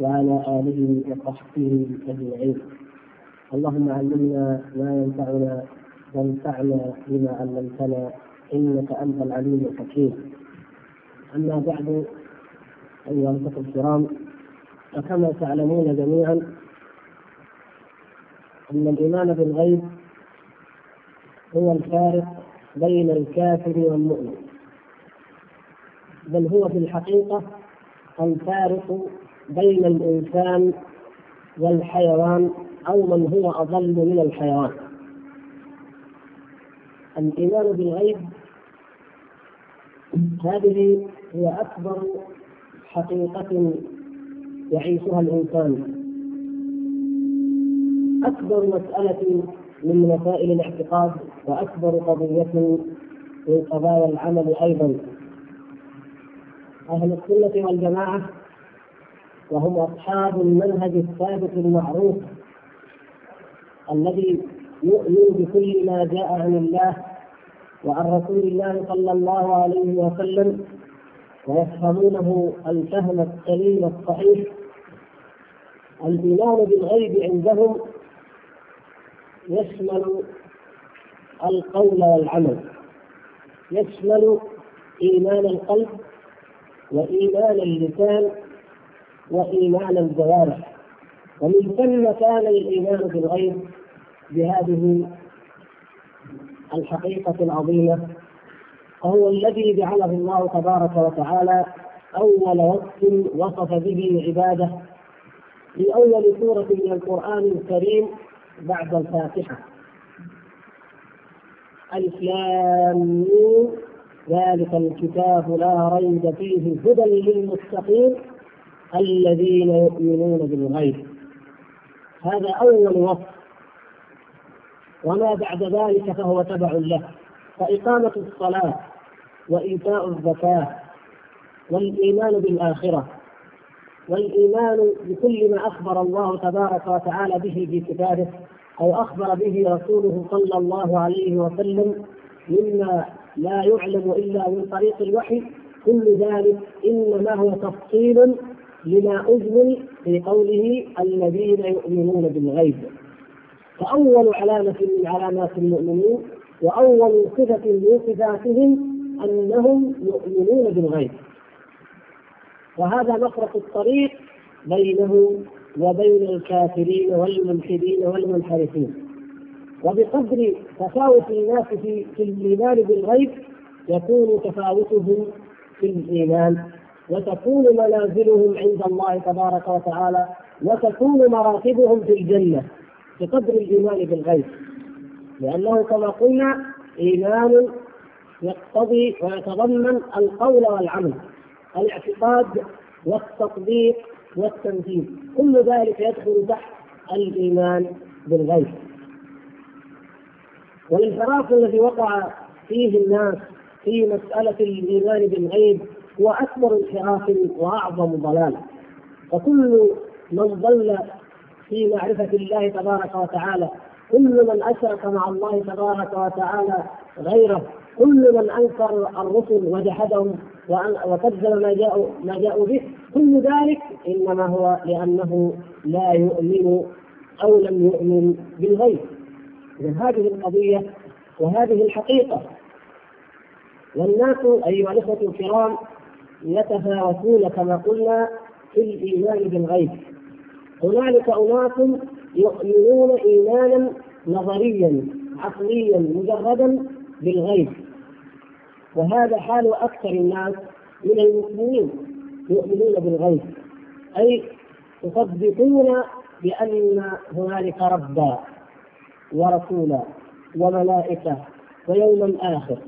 وعلى آله وصحبه أجمعين. اللهم علمنا ما ينفعنا وانفعنا بما علمتنا إنك أنت العليم الحكيم. أما بعد أيها الأخوة الكرام فكما تعلمون جميعا أن الإيمان بالغيب هو الفارق بين الكافر والمؤمن بل هو في الحقيقة الفارق بين الإنسان والحيوان أو من هو أضل من الحيوان. الإيمان بالغيب هذه هي أكبر حقيقة يعيشها الإنسان. أكبر مسألة من مسائل الاعتقاد وأكبر قضية من قضايا العمل أيضا. أهل السنة والجماعة وهم أصحاب المنهج الثابت المعروف الذي يؤمن بكل ما جاء عن الله وعن رسول الله صلى الله عليه وسلم ويفهمونه الفهم السليم الصحيح الإيمان بالغيب عندهم يشمل القول والعمل يشمل إيمان القلب وإيمان اللسان وايمان الجوارح ومن ثم كان الإيمان بالغيب بهذه الحقيقة العظيمة وهو الذي جعله الله تبارك وتعالى أول وصف وصف به عباده في أول سورة من القرآن الكريم بعد الفاتحة. ألف ذلك الكتاب لا ريب فيه هدى للمتقين. الذين يؤمنون بالغيب. هذا أول وصف. وما بعد ذلك فهو تبع له. فإقامة الصلاة وإيتاء الزكاة والإيمان بالآخرة والإيمان بكل ما أخبر الله تبارك وتعالى به في كتابه أو أخبر به رسوله صلى الله عليه وسلم مما لا يعلم إلا من طريق الوحي. كل ذلك إنما هو تفصيل لما أجمل في قوله الذين يؤمنون بالغيب. فأول علامة من علامات المؤمنين وأول صفة من صفاتهم أنهم يؤمنون بالغيب. وهذا مفرق الطريق بينهم وبين الكافرين والملحدين والمنحرفين. وبقدر تفاوت الناس في في الإيمان بالغيب يكون تفاوتهم في الإيمان. وتكون منازلهم عند الله تبارك وتعالى وتكون مراتبهم في الجنة بقدر الإيمان بالغيب. لأنه كما قلنا إيمان يقتضي ويتضمن القول والعمل الاعتقاد والتطبيق والتنفيذ كل ذلك يدخل تحت الإيمان بالغيب. والانحراف الذي وقع فيه الناس في مسألة الإيمان بالغيب هو أكبر انحراف وأعظم ضلال. وكل من ضل في معرفة الله تبارك وتعالى كل من أشرك مع الله تبارك وتعالى غيره كل من أنكر الرسل وجحدهم وكذب ما جاءوا ما جاءوا به كل ذلك إنما هو لأنه لا يؤمن أو لم يؤمن بالغيب. إذا هذه القضية وهذه الحقيقة. والناس أيها الإخوة الكرام يتفاوتون كما قلنا في الإيمان بالغيب. هنالك أناس يؤمنون إيمانا نظريا عقليا مجردا بالغيب. وهذا حال أكثر الناس من المسلمين يؤمنون بالغيب. أي يصدقون بأن هنالك ربا ورسولا وملائكة ويوما آخر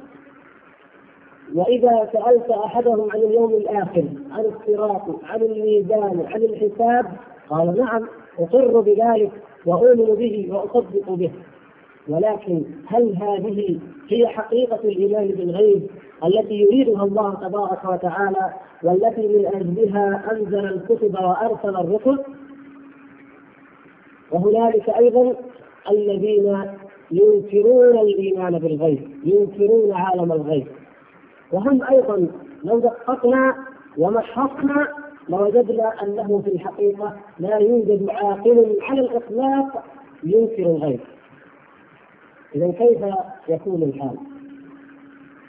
وإذا سألت أحدهم عن اليوم الآخر عن الصراط عن الميزان عن الحساب قال نعم أقر بذلك وأؤمن به وأصدق به. ولكن هل هذه هي حقيقة الإيمان بالغيب التي يريدها الله تبارك وتعالى والتي من أجلها أنزل الكتب وأرسل الرسل؟ وهنالك أيضا الذين ينكرون الإيمان بالغيب ينكرون عالم الغيب. وهم أيضا لو دققنا ومحصنا لوجدنا أنه في الحقيقة لا يوجد عاقل على الإطلاق ينكر الغيب إذا كيف يكون الحال؟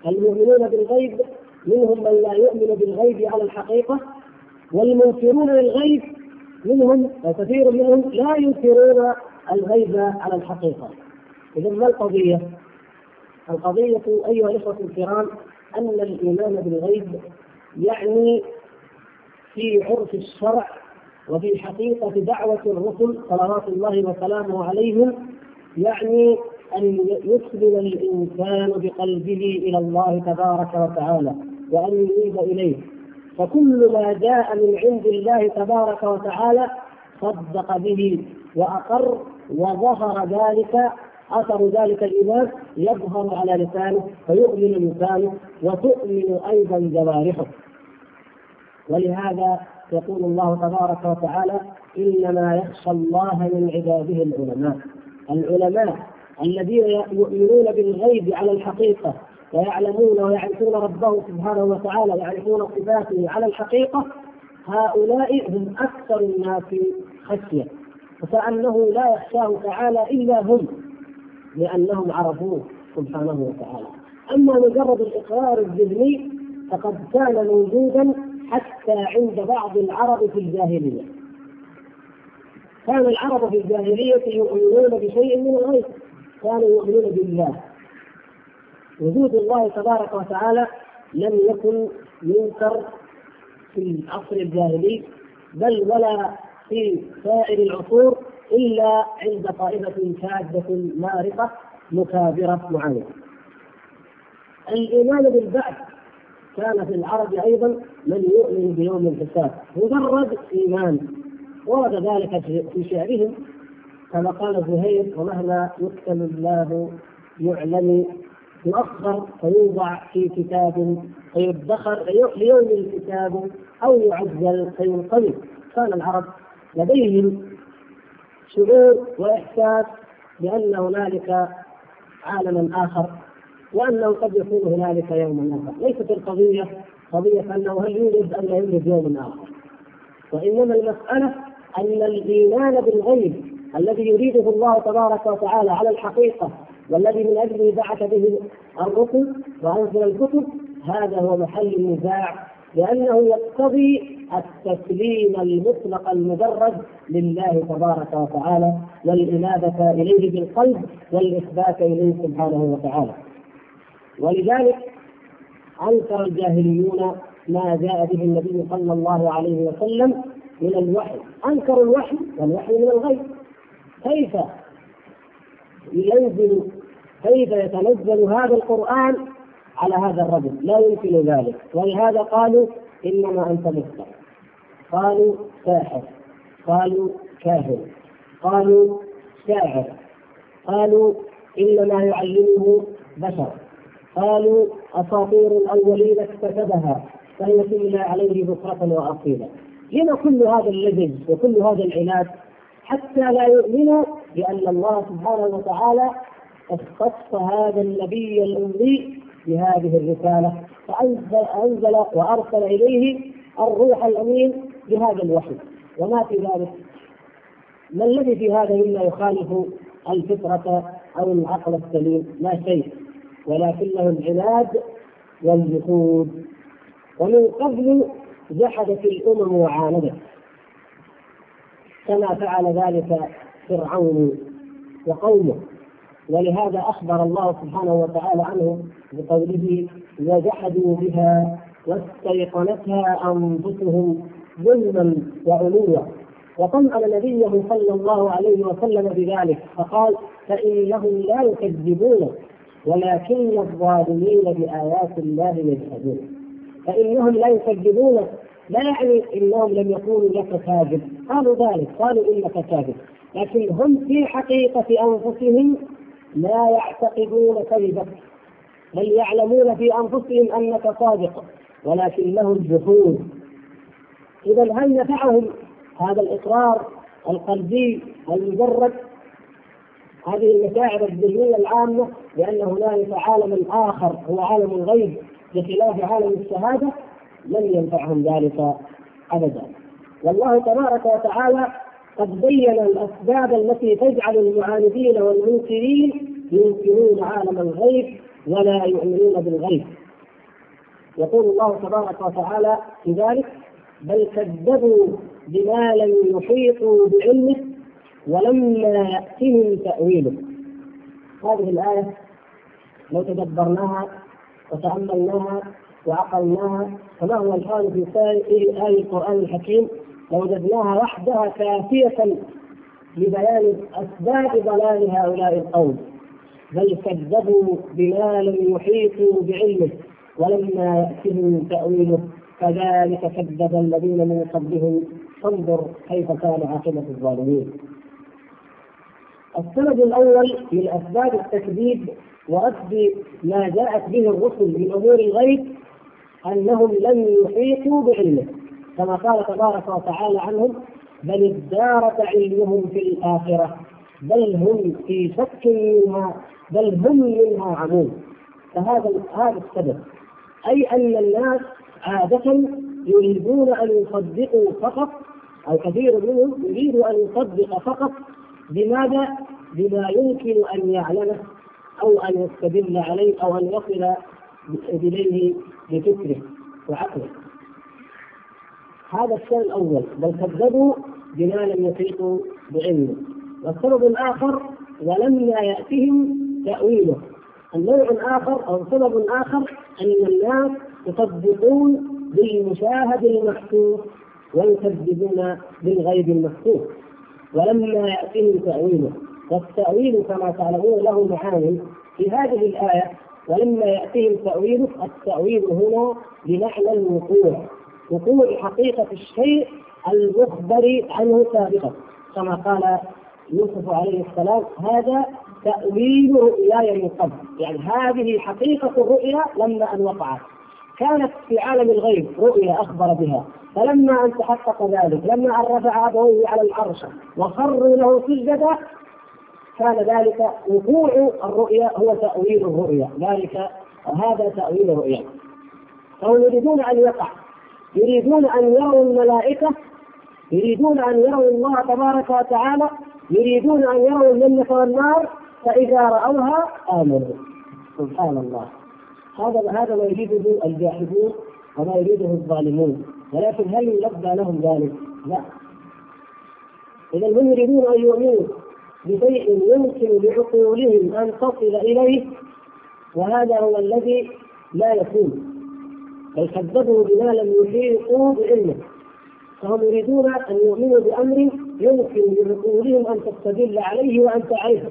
المؤمنون بالغيب منهم من لا يؤمن بالغيب على الحقيقة والمنكرون للغيب منهم وكثير منهم لا ينكرون الغيب على الحقيقة إذا ما القضية؟ القضية أيها الإخوة الكرام أن الإيمان بالغيب يعني في عرف الشرع وفي حقيقة دعوة الرسل صلوات الله وسلامه عليهم يعني أن يسلم الإنسان بقلبه إلى الله تبارك وتعالى وأن ينيب إليه. فكل ما جاء من عند الله تبارك وتعالى صدق به وأقر وظهر ذلك أثر ذلك الإيمان يظهر على لسانه فيؤمن لسانه وتؤمن أيضا جوارحه. ولهذا يقول الله تبارك وتعالى إنما يخشى الله من عباده العلماء. العلماء الذين يؤمنون بالغيب على الحقيقة ويعلمون ويعرفون ربه سبحانه وتعالى ويعرفون صفاته على الحقيقة هؤلاء هم أكثر الناس خشية. وكانه لا يخشاه تعالى إلا هم. لأنهم عرفوه سبحانه وتعالى. أما مجرد الإقرار الذهني فقد كان موجودا حتى عند بعض العرب في الجاهلية. كان العرب في الجاهلية يؤمنون بشيء من الغيب. كانوا يؤمنون بالله. وجود الله تبارك وتعالى لم يكن ينكر في العصر الجاهلي بل ولا في سائر العصور. إلا عند طائفة شاذة مارقة مكابرة معينه. الإيمان بالبعث كان في العرب أيضا من يؤمن بيوم الحساب. مجرد إيمان. ورد ذلك في شعرهم كما قال زهير ومهما يكتب الله يعلم يؤخر فيوضع في كتاب فيدخر ليوم الكتاب أو يعجل فينقلب. كان العرب لديهم شعور وإحساس بأن هنالك عالما آخر وأنه قد يكون هنالك يوم آخر، ليست القضية قضية أنه هل يوجد أم لا يوجد يوم آخر. وإنما المسألة أن الإيمان بالغيب الذي يريده الله تبارك وتعالى على الحقيقة والذي من أجله بعث به الرسل وأنزل الكتب هذا هو محل النزاع لأنه يقتضي التسليم المطلق المجرد لله تبارك وتعالى والإنابة إليه بالقلب والإثبات إليه سبحانه وتعالى. ولذلك أنكر الجاهليون ما جاء به النبي صلى الله عليه وسلم من الوحي. أنكروا الوحي والوحي من الغيب. كيف ينزل كيف يتنزل هذا القرآن على هذا الرجل؟ لا يمكن ذلك. ولهذا قالوا إنما أنت مفتر. قالوا ساحر. قالوا كاهن. قالوا شاعر. قالوا إنما يعلمه بشر. قالوا أساطير الأولين اكتسبها فهي تملى عليه بكرة وأصيلا. لما كل هذا اللجج وكل هذا العناد حتى لا يؤمنوا بأن الله سبحانه وتعالى اختص هذا النبي الأمي بهذه الرسالة فانزل وأرسل إليه الروح الأمين بهذا الوحي. وما في ذلك؟ ما الذي في هذا مما يخالف الفطرة أو العقل السليم؟ لا شيء. ولكنه العناد والجحود. ومن قبل جحدت الأمم وعاندت. كما فعل ذلك فرعون وقومه. ولهذا أخبر الله سبحانه وتعالى عنه بقوله وجحدوا بها واستيقنتها أنفسهم ظلما وعلوا. وطمأن نبيه صلى الله عليه وسلم بذلك فقال فإنهم لا يكذبون ولكن الظالمين بآيات الله يجحدون. فإنهم لا يكذبون لا يعني إنهم لم يقولوا لك كاذب. قالوا ذلك قالوا إنك كاذب. لكن هم في حقيقة أنفسهم لا يعتقدون كذبك بل يعلمون في أنفسهم أنك صادق ولكن لهم جحود. إذا هل نفعهم هذا الإقرار القلبي المجرد؟ هذه المشاعر الذهنية العامة بان هنالك عالما آخر هو عالم الغيب بخلاف عالم الشهادة لم ينفعهم ذلك ابدا. والله تبارك وتعالى قد بين الأسباب التي تجعل المعاندين والمنكرين ينكرون عالم الغيب ولا يؤمنون بالغيب. يقول الله تبارك وتعالى في ذلك بل كذبوا بما لم يحيطوا بعلمه ولما يأتهم تأويله. هذه الآية لو تدبرناها وتأملناها وعقلناها فما هو الحال في سائر آية القرآن الحكيم؟ لوجدناها وحدها كافية لبيان أسباب ضلال هؤلاء القوم. بل كذبوا بما لم يحيطوا بعلمه ولما يأتهم تأويله. كذلك كذب الذين من قبلهم. فانظر كيف كان عاقبة الظالمين. السبب الأول من أسباب التكذيب ورد ما جاءت به الرسل من أمور الغيب أنهم لم يحيطوا بعلمه. كما قال تبارك وتعالى عنهم بل ادارك علمهم في الآخرة بل هم في شك منها بل هم منها عمون. فهذا هذا السبب. أي أن الناس عادة يريدون أن يصدقوا فقط أو كثير منهم يريد أن يصدق فقط بماذا؟ بما يمكن أن يعلمه أو أن يستدل عليه أو أن يصل إليه بفكره وعقله. هذا الشيء الأول بل كذبوا بما لم يحيطوا بعلمه. والسبب الآخر ولما يأتهم تأويله. النوع الآخر أو سبب آخر أن الناس يصدقون بالمشاهد المحسوس ويكذبون بالغيب المحسوس. ولما يأتهم تأويله والتأويل كما تعلمون له معاني في هذه الآية ولما يأتيهم تأويله التأويل هنا بمعنى الوقوع. وقوع حقيقة الشيء المخبر عنه سابقا. كما قال يوسف عليه السلام هذا تأويل رؤياي من قبل يعني هذه حقيقة الرؤيا لما أن وقعت. كانت في عالم الغيب رؤيا أخبر بها. فلما أن تحقق ذلك لما أن رفع أبويه على العرش وخروا له سجدا كان ذلك وقوع الرؤيا هو تأويل الرؤيا. ذلك هذا تأويل الرؤيا. فهم يريدون أن يقع. يريدون أن يروا الملائكة. يريدون أن يروا الله تبارك وتعالى. يريدون أن يروا الجنه والنار. فإذا رأوها آمنوا. سبحان الله. هذا هذا ما يريده الجاحدون وما يريده الظالمون ولكن هل يلبى لهم ذلك؟ لا. إذا هم يريدون أن يؤمنوا بشيء يمكن لعقولهم أن تصل إليه وهذا هو الذي لا يكون. بل كذبوا بما لم يحيطوا بعلمه. فهم يريدون أن يؤمنوا بأمر يمكن لعقولهم أن تستدل عليه وأن تعرفه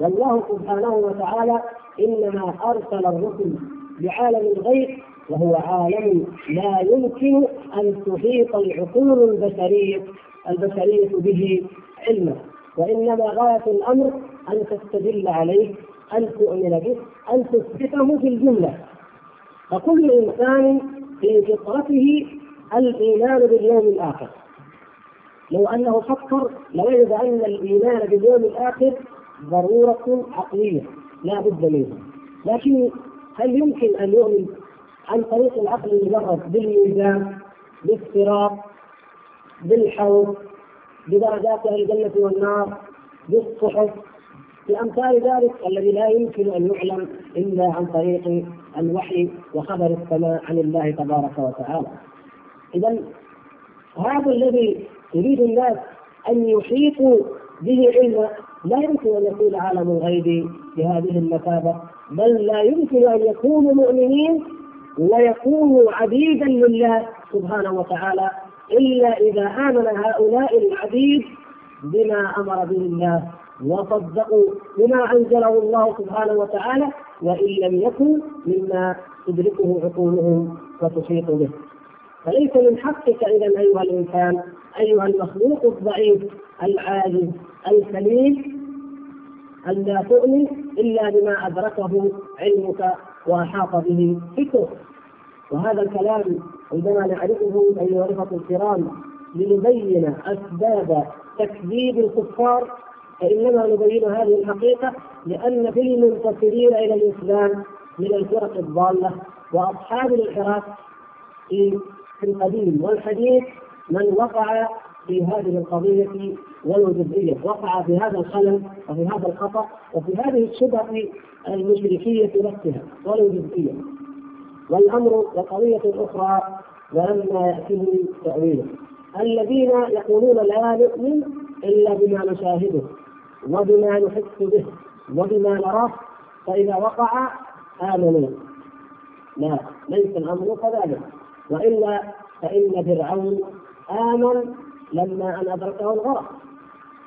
والله سبحانه وتعالى إنما أرسل الرسل بعالم الغيب وهو عالم لا يمكن أن تحيط العقول البشريه البشرية به علما. وإنما غاية الأمر أن تستدل عليه أن تؤمن به أن تثبته في الجملة. فكل إنسان في فطرته الإيمان باليوم الآخر. لو أنه فكر لوجد أن الإيمان باليوم الآخر ضرورة عقلية لا بد منه لكن هل يمكن أن يؤمن عن طريق العقل المجرد بالميزان بالصراط بالحوض بدرجات أهل الجنة والنار بالصحف بأمثال ذلك الذي لا يمكن أن يعلم إلا عن طريق الوحي وخبر السماء عن الله تبارك وتعالى. اذا هذا الذي يريد الناس أن يحيطوا به علما لا يمكن أن يكون عالم الغيب بهذه المثابة بل لا يمكن أن يكونوا مؤمنين ويكون عبيدا لله سبحانه وتعالى إلا إذا آمن هؤلاء العبيد بما أمر به الله وصدقوا بما أنزله الله سبحانه وتعالى وإن لم يكن مما تدركه عقولهم وتحيط به. فليس من حقك اذا أيها الإنسان أيها المخلوق الضعيف العاجز السليم ان لا تؤمن إلا بما أدركه علمك وأحاط به فكرك وهذا الكلام عندما نعرفه ايها الاخوه الكرام لنبين أسباب تكذيب الكفار فإنما نبين هذه الحقيقة لأن في المنتصرين إلى الإسلام من الفرق الضالة وأصحاب الانحراف في القديم والحديث من وقع في هذه القضية والوجودية وقع في هذا الخلل وفي هذا الخطأ وفي هذه الشبهة المشركية نفسها. والوجودية والأمر وقضية أخرى ولما يأتيه تأويله الذين يقولون لا نؤمن إلا بما نشاهده وبما نحس به وبما نراه فإذا وقع آمنوا. لا ليس الأمر كذلك. وإلا فإن فرعون آمن لما أن أدركه الغرق.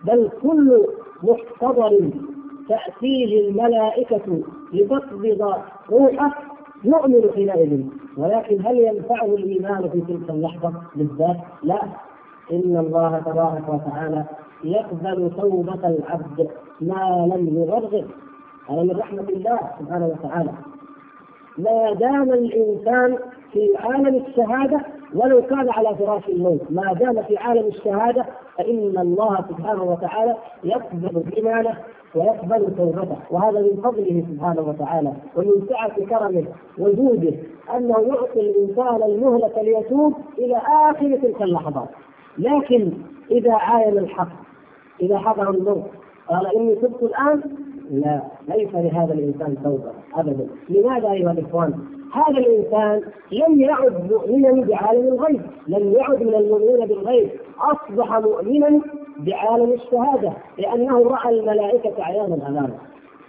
بل كل محتضر تأتيه الملائكة لتقبض روحه يؤمن حينئذ. ولكن هل ينفعه الإيمان في تلك اللحظة بالذات؟ لا. إن الله تبارك وتعالى يقبل توبة العبد ما لم يغرغر هذا من رحمة الله سبحانه وتعالى. ما دام الإنسان في عالم الشهادة ولو كان على فراش الموت ما دام في عالم الشهادة فإن الله سبحانه وتعالى يقبل إيمانه ويقبل توبته. وهذا من فضله سبحانه وتعالى ومن سعة كرمه وجوده أنه يعطي الإنسان المهلة ليتوب إلى آخر تلك اللحظات. لكن إذا عاين الحق إذا حضر الموت قال إني تبت الآن؟ لا ليس لهذا الإنسان توبة أبدا. لماذا أيها الإخوان؟ هذا الإنسان لم يعد مؤمنا بعالم الغيب، لم يعد من المؤمنين بالغيب، أصبح مؤمنا بعالم الشهادة لأنه رأى الملائكة عيانا امامه.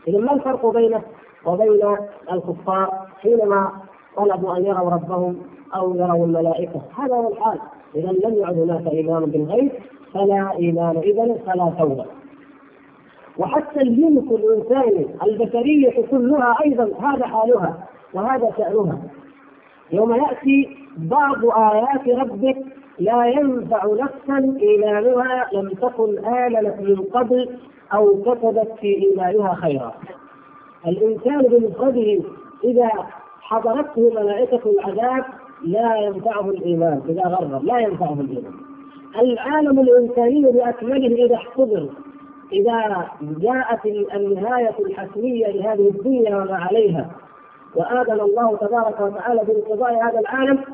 اذا ما الفرق بينه وبين الكفار حينما طلبوا أن يروا ربهم أو يروا الملائكة، هذا هو الحال، اذا لم يعد هناك إيمان بالغيب فلا إيمان اذا فلا توبه. وحتى الجنس الانساني البشرية كلها أيضا هذا حالها وهذا شأنها. يوم يأتي بعض آيات ربك لا ينفع نفسا إيمانها لم تكن آمنت من قبل أو كتبت في إيمانها خيرا. الإنسان بمفرده إذا حضرته ملائكة العذاب لا ينفعه الإيمان إذا غرر لا ينفعه الإيمان. العالم الإنساني بأكمله إذا احتضر إذا جاءت النهاية الحتمية لهذه الدنيا وما عليها وآذن الله تبارك وتعالى بانقضاء هذا العالم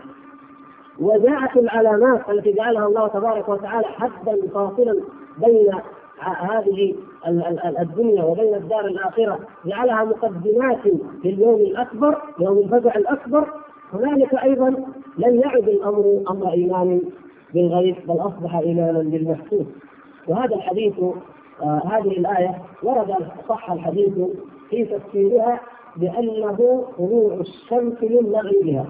وجاءت العلامات التي جعلها الله تبارك وتعالى حدا فاصلا بين هذه الدنيا وبين الدار الآخرة. جعلها مقدمات لليوم الأكبر يوم الفزع الأكبر. هنالك أيضا لم يعد الأمر أمر إيمان بالغيب بل أصبح ايمانا بالمحسوس. وهذا الحديث آه هذه الآية ورد صح الحديث في تفسيرها بأنه طلوع الشمس من مغربها.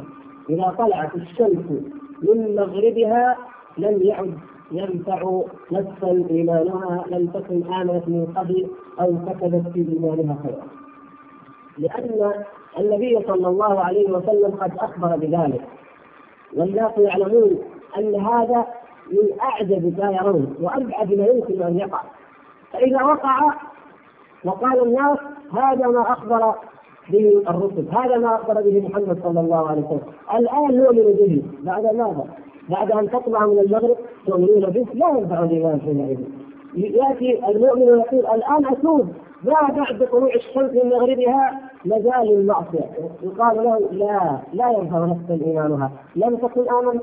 إذا طلعت الشمس من مغربها لم يعد ينفع نفسا إيمانها لم تكن آمنت من قبل أو كتبت في إيمانها خيرا. لأن النبي صلى الله عليه وسلم قد أخبر بذلك. والناس يعلمون أن هذا من أعجب ما يرون وأبعد ما يمكن أن يقع. فإذا وقع وقال الناس هذا ما أخبر به الرسل. هذا ما أخبر به محمد صلى الله عليه وسلم. الآن نؤمن به بعد ماذا؟ بعد أن تطلع من المغرب تؤمنون به لا ينفع الإيمان حينئذ. يأتي المؤمن ويقول الآن اتوب ما بعد طلوع الشمس من مغربها مازال المعصية. يقال له لا لا ينفع نفسا ايمانها لم تكن آمنت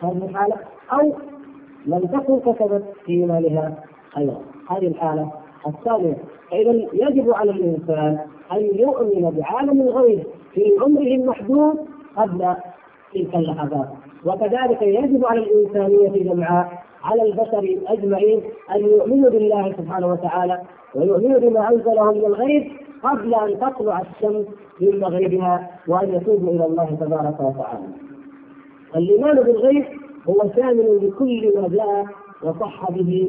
هذه الحالة أو لم تكن كسبت في إيمانها خيرا هذه الحالة الثانية. فإذا يجب على الإنسان أن يؤمن بعالم الغيب في عمره المحدود قبل تلك اللحظات وكذلك يجب على الإنسانية جمعاء على البشر أجمعين أن يؤمنوا بالله سبحانه وتعالى ويؤمنوا بما أنزله من الغيب قبل أن تطلع الشمس من مغربها وأن يتوبوا إلى الله تبارك وتعالى. الإيمان بالغيب هو شامل لكل ما جاء وصح به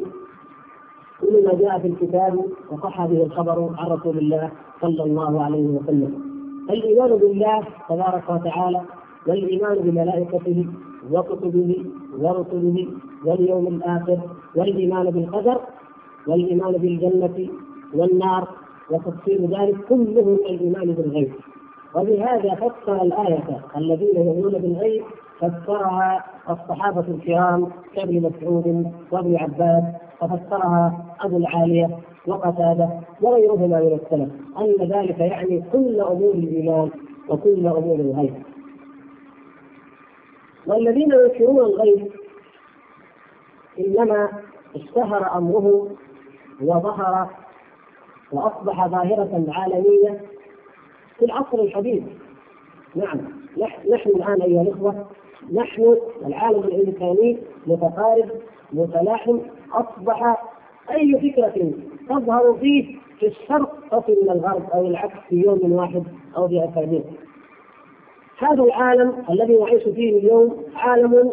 كل ما جاء في الكتاب وصح به الخبر عن رسول الله صلى الله عليه وسلم. الإيمان بالله تبارك وتعالى والإيمان بملائكته وكتبه ورسله واليوم الآخر والإيمان بالقدر والإيمان بالجنة والنار وتفسير ذلك كله من الإيمان بالغيب وبهذا فسر الآية الذين يؤمنون بالغيب فسرها الصحابة الكرام كابن مسعود وابن عباس وفسرها أبو العالية وقتادة وغيرهما من السلف. أن ذلك يعني كل أمور الإيمان وكل أمور الغيب. والذين ينكرون الغيب إنما اشتهر أمره وظهر وأصبح ظاهرة عالمية في العصر الحديث. نعم نحن الآن أيها الإخوة نحن العالم الإنساني متقارب متلاحم أصبح أي فكرة تظهر فيه في الشرق تصل إلى الغرب أو العكس في يوم واحد أو في أسابيع هذا العالم الذي نعيش فيه اليوم عالم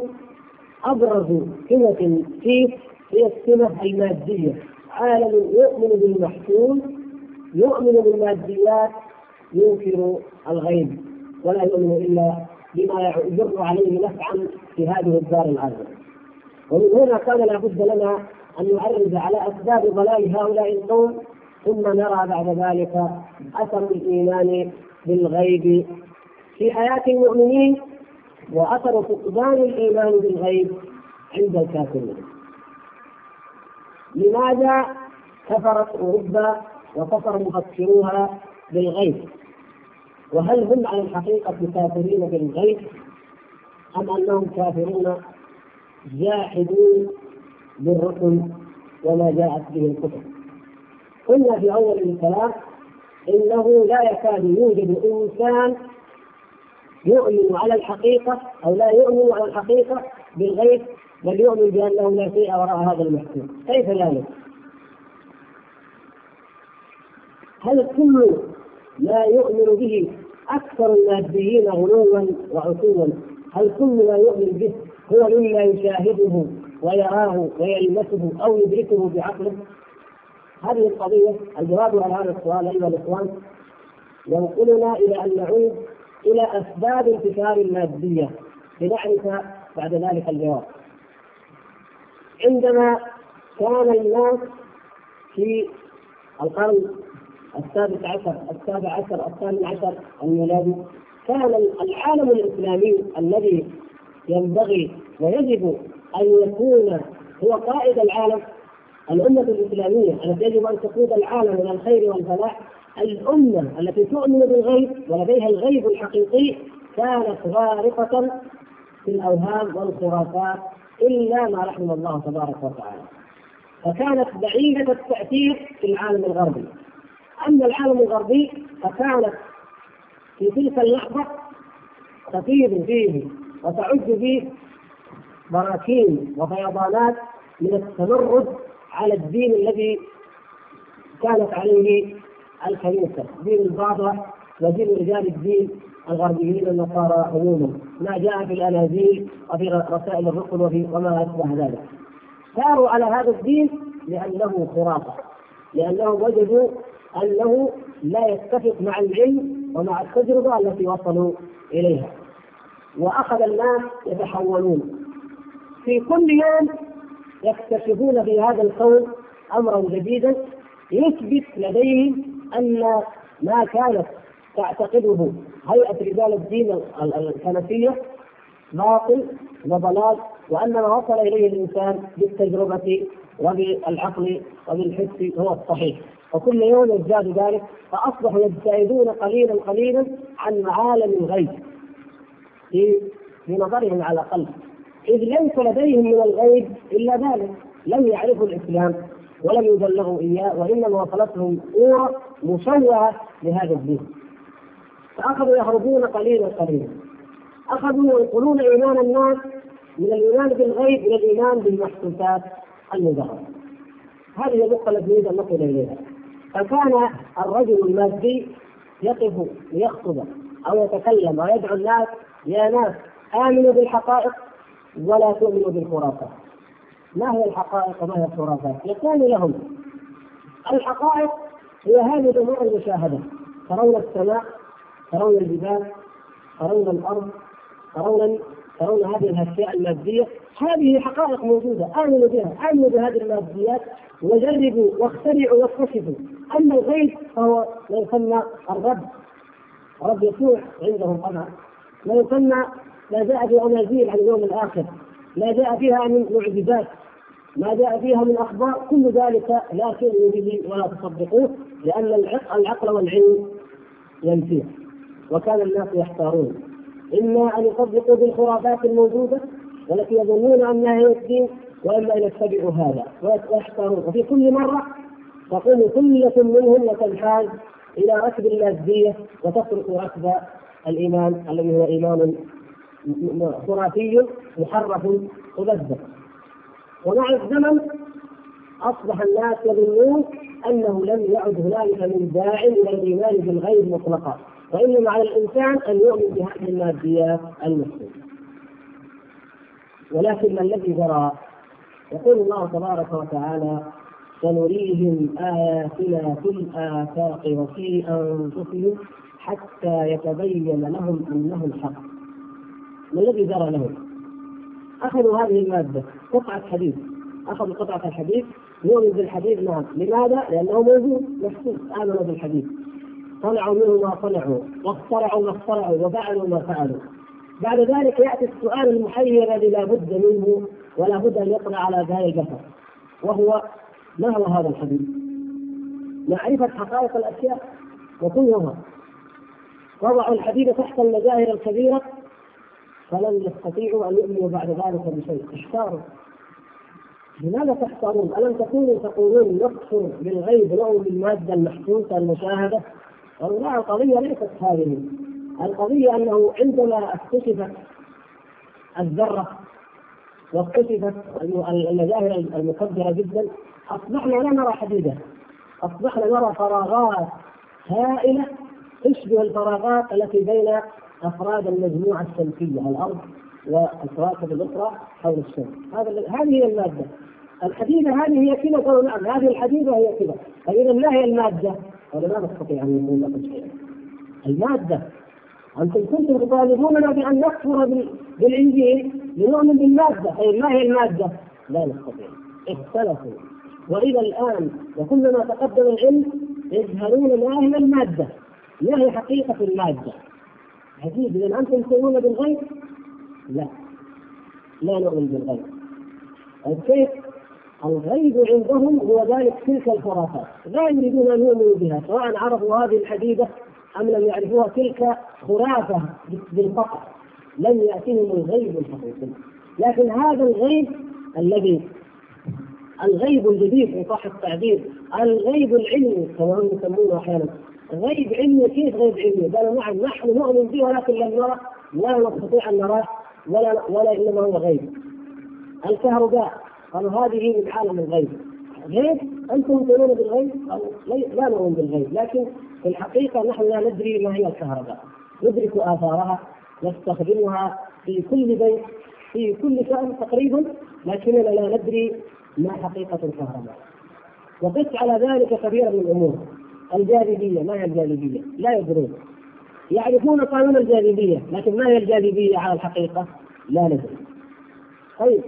أبرز سمة فيه هي السمة المادية عالم يؤمن بالمحسون يؤمن بالماديات ينكر الغيب ولا يؤمن إلا بما يجر عليه نفعا في هذه الدار العاجله. ومن هنا كان لابد لنا أن نعرض على أسباب ضلال هؤلاء القوم ثم نرى بعد ذلك أثر الإيمان بالغيب في حياة المؤمنين وأثر فقدان الإيمان بالغيب عند الكافرين. لماذا كفرت أوروبا وكفر مفكروها بالغيب وهل هم على الحقيقة كافرين بالغيب أم أنهم كافرون جاحدون بالرسل وما جاءت به الكتب. قلنا في أول الكلام إنه لا يكاد يوجد إنسان يؤمن على الحقيقة أو لا يؤمن على الحقيقة بالغيب بل يؤمن بأنه لا شيء وراء هذا المحكوم. كيف ذلك؟ هل كل ما يؤمن به أكثر الماديين غلوا وعتوا هل كل ما يؤمن به هو مما يشاهده ويراه ويلمسه أو يدركه بعقله؟ هذه القضية الجواب على هذا السؤال أيها الإخوان ينقلنا إلى أن نعود إلى أسباب انتشار المادية لنعرف بعد ذلك الجواب. عندما كان الناس في القرن السادس عشر السابع عشر الثامن عشر الميلادي كان العالم الإسلامي الذي ينبغي ويجب أن يكون هو قائد العالم الأمة الإسلامية التي يجب أن تقود العالم إلى الخير والفلاح الأمة التي تؤمن بالغيب ولديها الغيب الحقيقي كانت غارقة في الأوهام والخرافات إلا ما رحم الله تبارك وتعالى. فكانت بعيدة التأثير في العالم الغربي. أما العالم الغربي فكانت في تلك اللحظة تفيض فيه وتعج فيه براكين وفيضانات من التمرد على الدين الذي كانت عليه الكنيسة، دين البابا ودين رجال الدين الغربيين النصارى عموما، ما جاء في الاناجيل وفي رسائل الرسل وفي وما أشبه ذلك. ساروا على هذا الدين لأنه خرافة، لأنهم وجدوا أنه لا يتفق مع العلم ومع التجربة التي وصلوا إليها وأخذ الناس يتحولون. في كل يوم يكتشفون في هذا الكون أمرا جديدا يثبت لديهم أن ما كانت تعتقده هيئة رجال الدين الكنسيه باطل وضلال وان ما وصل إليه الإنسان بالتجربة وبالعقل وبالحس هو الصحيح. وكل يوم يزداد ذلك فأصبحوا يبتعدون قليلا قليلا عن معالم الغيب. في في نظرهم على الاقل إذ ليس لديهم من الغيب إلا ذلك لم يعرفوا الإسلام ولم يبلغوا إياه وإنما وصلتهم صوره مشوهة لهذا الدين. فأخذوا يهربون قليلا قليلا. أخذوا ينقلون إيمان الناس من الإيمان بالغيب إلى الإيمان بالمحسوسات المظهره هذه النقطة التي نريد أن نصل إليها. فكان الرجل المادي يقف ليخطب أو يتكلم ويدعو الناس يا ناس آمنوا بالحقائق ولا تؤمنوا بالخرافات. ما هي الحقائق وما هي الخرافات؟ يقول لهم الحقائق هي هذه الأمور المشاهدة. ترون السماء ترون الجبال ترون الأرض ترون ترون هذه الأشياء المادية. هذه حقائق موجودة آمنوا بها آمنوا بهذه الماديات وجربوا واخترعوا واكتشفوا. أما الغيب فهو ما يسمى الرب. رب يسوع عندهم طبعا ما يسمى ما جاء في اناجيل عن اليوم الآخر. ما جاء فيها من معجزات. ما جاء فيها من أخبار. كل ذلك لا تؤمنوا به ولا تصدقوه لأن العقل والعلم ينفيه. وكان الناس يحتارون. إما أن يصدقوا بالخرافات الموجودة والتي يظنون أنها هي الدين وإما أن يتبعوا هذا. ويحتارون. وفي كل مرة تقوم كلة منهم وتنحاز إلى ركب الماديه وتترك ركب الإيمان الذي هو إيمان خرافي محرف مبذر. ومع الزمن أصبح الناس يظنون أنه لم يعد هنالك من داع إلى الإيمان بالغيب مطلقا وإنما على الإنسان أن يؤمن بهذه الماديات المحسوسه ولكن ما الذي جرى؟ يقول الله تبارك وتعالى سنريهم آياتنا في الآفاق وفي أنفسهم حتى يتبين لهم أنه الحق. ما الذي جرى لهم؟ أخذوا هذه المادة قطعة حديد. أخذوا قطعة الحديد يؤمن بالحديد نعم لماذا؟ لأنه موجود محسوس آمنوا بالحديد. صنعوا منه ما صنعوا واخترعوا ما اخترعوا وفعلوا ما فعلوا. بعد ذلك يأتي السؤال المحير الذي لا بد منه ولا بد أن يطلع على ذلك البشر وهو ما هو هذا الحديث؟ معرفة حقائق الأشياء وكلها. وضعوا الحديد تحت المجاهر الكبيرة فلم يستطيعوا أن يؤمنوا بعد ذلك بشيء احتاروا لماذا تحتارون؟ ألم تكونوا تقولون نكفر بالغيب نؤمن بالمادة المحسوسة المشاهدة؟ لا القضية ليست هذه القضية أنه عندما اكتشفت الذرة واكتشفت المجاهر المكبرة جدا أصبحنا لا نرى حديدا أصبحنا نرى فراغات هائلة تشبه الفراغات التي بين أفراد المجموعة الشمسية الأرض والكواكب الأخرى حول الشمس. هذا هذه هي المادة. الحديدة هذه هي كذا قالوا نعم هذه الحديدة هي كذا. فإذا ما هي المادة؟ قالوا لا نستطيع أن نقول شيئا. المادة أنتم كنتم تطالبوننا بأن نكفر بالإنجيل لنؤمن بالمادة. طيب ما هي المادة؟ لا نستطيع. اختلفوا. وإلى الآن وكلما تقدم العلم يجهلون ما هي المادة. ما هي حقيقة المادة. عجيب إذا أنتم تؤمنون بالغيب؟ لا. لا نؤمن بالغيب. طيب كيف؟ الغيب عندهم هو ذلك تلك الخرافات لا يريدون أن يؤمنوا بها سواء عرفوا هذه الحديده أم لم يعرفوها تلك خرافة بالفقر لم ياتهم الغيب الحقيقي. لكن هذا الغيب الذي الغيب الجديد ان صح التعبير الغيب العلمي كما هم يسمونه أحيانا. غيب علمي كيف غيب علمي؟ قالوا نعم نحن نؤمن به ولكن لم نرى لا نستطيع أن نراه ولا ولا إنما هو غيب. الكهرباء قالوا هذه من عالم الغيب. غيب؟ أنتم تؤمنون بالغيب؟ لا نؤمن بالغيب لكن في الحقيقة نحن لا ندري ما هي الكهرباء. ندرك آثارها نستخدمها في كل بيت في كل شأن تقريبا لكننا لا ندري ما حقيقة الكهرباء. وقس على ذلك كثيرا من الأمور. الجاذبية ما هي الجاذبية؟ لا يدرون يعرفون قانون الجاذبية لكن ما هي الجاذبية على الحقيقة؟ لا ندري طيب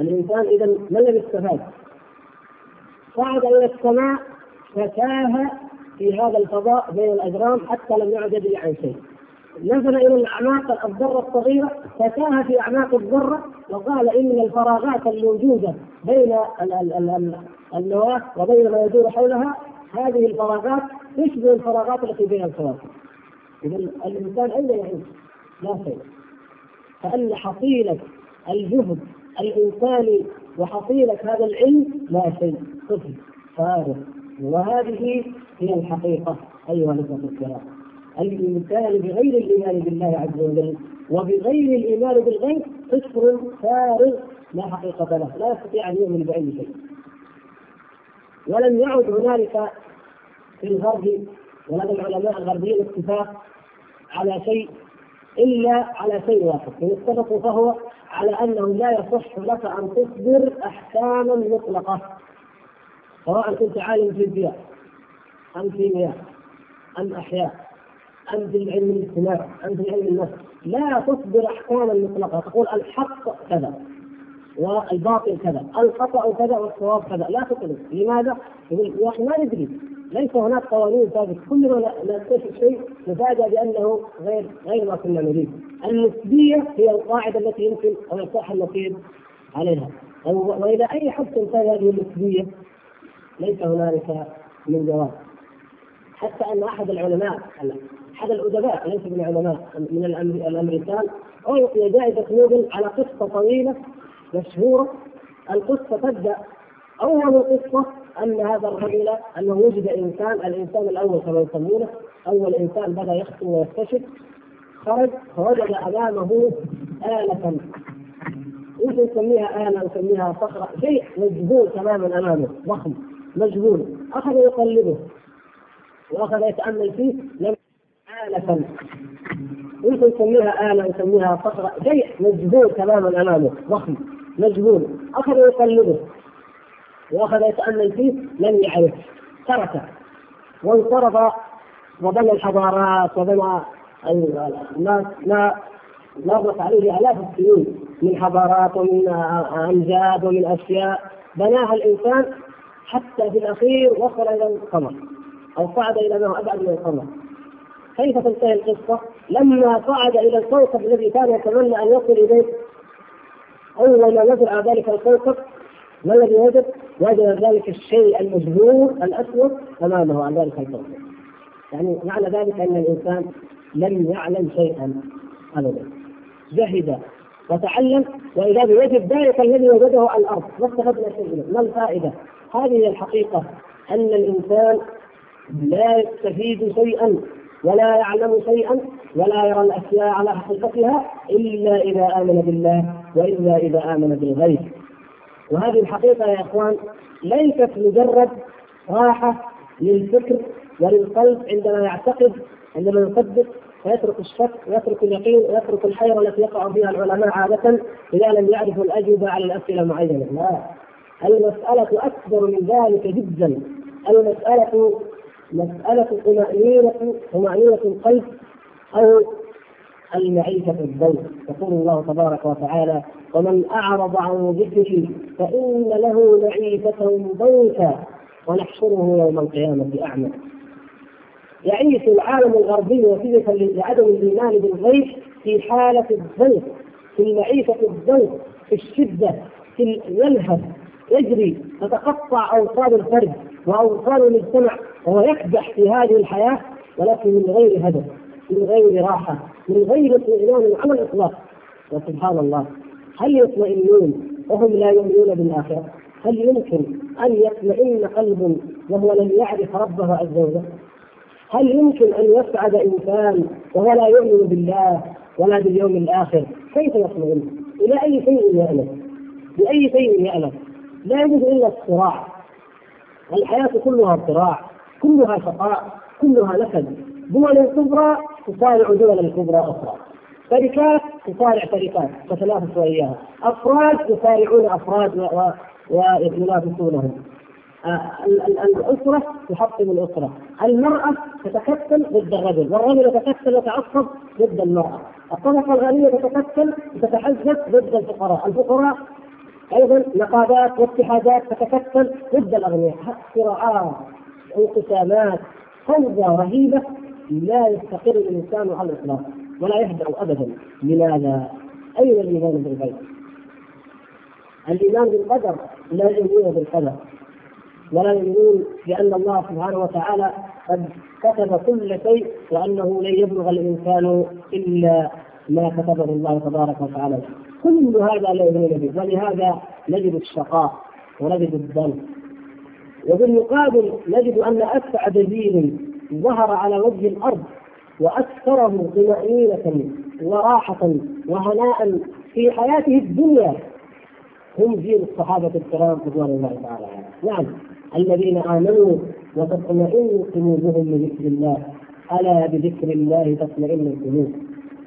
الإنسان إذا ما الذي استفاد؟ صعد إلى السماء فتاه في هذا الفضاء بين الأجرام حتى لم يعد يدري عن شيء نزل إلى الاعماق الذره الصغيرة فتاه في اعماق الذره وقال إن الفراغات الموجودة بين النواة وبين ما يدور حولها هذه الفراغات تشبه الفراغات التي بين الكواكب. إذا الإنسان أين يعيش؟ لا شيء. فأن حصيلة الجهد الإنساني وحصيلة هذا العلم لا شيء طفل فارغ وهذه هي الحقيقة أيها الإخوة الكرام. الإنسان بغير الإيمان بالله عز وجل وبغير الإيمان بالغيب كفر فارغ لا حقيقة له، لا يستطيع أن يؤمن بأي شيء. ولم يعد هنالك في الغرب ولدى العلماء الغربيين اتفاق على شيء إلا على شيء واحد، إن اتفقوا فهو على أنه لا يصح لك أن تصدر أحكاما مطلقة سواء كنت عالم في الفيزياء أم كيمياء أم أحياء أم بالعلم الاجتماعي أم بالعلم النفس لا تصدر أحكاما مطلقة تقول الحق كذا. والباطل كذا الخطأ كذا والصواب كذا لا تطلق لماذا؟ يقول يا أخي ما ندري ليس هناك قوانين ثابتة. كل ما نكتشف شيء نفاجأ بأنه غير غير ما كنا نريد. النسبية هي القاعدة التي يمكن أن يصح النصيب عليها. واذا أي حد تنتهي هذه النسبية؟ ليس هنالك من جواب. حتى أن أحد العلماء أحد الأدباء ليس من العلماء من الأمريكان أعطي جائزة نوبل على قصة طويلة مشهورة. القصة تبدأ أول القصة أن هذا الرجل أنه وجد إنسان الإنسان الأول كما يسمونه أول إنسان بدأ يخطو ويكتشف خرج فوجد أمامه آلة إيش نسميها آلة؟ نسميها صخرة. شيء مجهول تماما أمامه ضخم مجهول. أخذ يقلبه وأخذ يتأمل فيه لم آلة. يمكن نسميها آلة؟ نسميها صخرة. شيء مجهول تماما أمامه ضخم. مجهول أخذ يقلبه وأخذ يتأمل فيه لم يعرف. تركه وانصرف وبنى الحضارات وبنى الناس ما مرت عليه آلاف السنين. من حضارات ومن أمجاد ومن أشياء. بناها الإنسان حتى في الأخير وصل إلى القمر. أو صعد إلى ما أبعد من القمر. كيف تنتهي القصة؟ لما صعد إلى الكوكب الذي كان يتمنى أن يصل إليه أول ما على ذلك الكوكب ما الذي وجد؟ وجد ذلك الشيء المجهول الأسود أمامه عن ذلك الكوكب. يعني معنى ذلك أن الإنسان لم يعلم شيئا أبدا. جهد وتعلم وإذا بوجد ذلك الذي وجده على الأرض ما استفدنا شيئا، ما الفائدة؟ هذه هي الحقيقة أن الإنسان لا يستفيد شيئا ولا يعلم شيئا ولا يرى الأشياء على حقيقتها إلا إذا آمن بالله وإلا إذا آمن بالغيب. وهذه الحقيقة يا إخوان ليست مجرد راحة للفكر وللقلب عندما يعتقد عندما يصدق ويترك الشك ويترك اليقين ويترك الحيرة التي يقع فيها العلماء عادة إذا لم يعرفوا الأجوبة على الأسئلة المعينة، لا المسألة أكبر من ذلك جدا، المسألة مسألة طمأنينة طمأنينة القلب أو المعيشة الضوء يقول الله تبارك وتعالى ومن أعرض عن ذكري فإن له معيشة ضنكا ونحشره يوم القيامة أعمى. يعيش العالم الغربي نتيجة لعدم الإيمان بالغيب في حالة الضنك في المعيشة الضنك في الشدة في يلهث يجري تتقطع أوصال الفرد وأوصال المجتمع وهو يكدح في هذه الحياة ولكن من غير هدف من غير راحة من غير اطمئنان على الإطلاق وسبحان الله هل يطمئنون وهم لا يؤمنون بالآخرة؟ هل يمكن أن يطمئن قلب وهو لم يعرف ربه عز وجل؟ هل يمكن أن يسعد إنسان وهو لا يؤمن بالله ولا باليوم الآخر؟ كيف يطمئن؟ إلى أي شيء يألف؟ بأي شيء يألف؟ لا يوجد إلا الصراع. الحياة كلها صراع كلها شقاء كلها نكد دول كبرى تصارع دول كبرى أخرى شركات تصارع شركات تتنافس واياها أفراد يصارعون أفراد ويتنافسونهم. آه، الأسرة تحطم الأسرة. المرأة تتكتل ضد الرجل والرجل يتكتل ويتعصب ضد المرأة. الطبقة الغنية تتكتل وتتحزب ضد الفقراء. الفقراء أيضا نقابات واتحادات تتكتل ضد الأغنياء صراعات انقسامات فوضى رهيبة لا يستقر الإنسان على الإطلاق ولا يهدأ ابدا لماذا؟ أين الإيمان بالغيب؟ الإيمان بالقدر لا يؤمنون بالقدر ولا يؤمنون بأن الله سبحانه وتعالى قد كتب كل شيء وأنه لن يبلغ الإنسان إلا ما كتبه الله تبارك وتعالى كل هذا لا يؤمنون به. ولهذا نجد الشقاء ونجد الضنك وبالمقابل نجد أن أسعد دين ظهر على وجه الأرض وأكثره طمأنينة وراحة وهناء في حياته الدنيا. هم جيل الصحابة الكرام رضوان الله تعالى نعم الذين آمنوا وتطمئن قلوبهم بذكر الله. ألا بذكر الله تطمئن القلوب.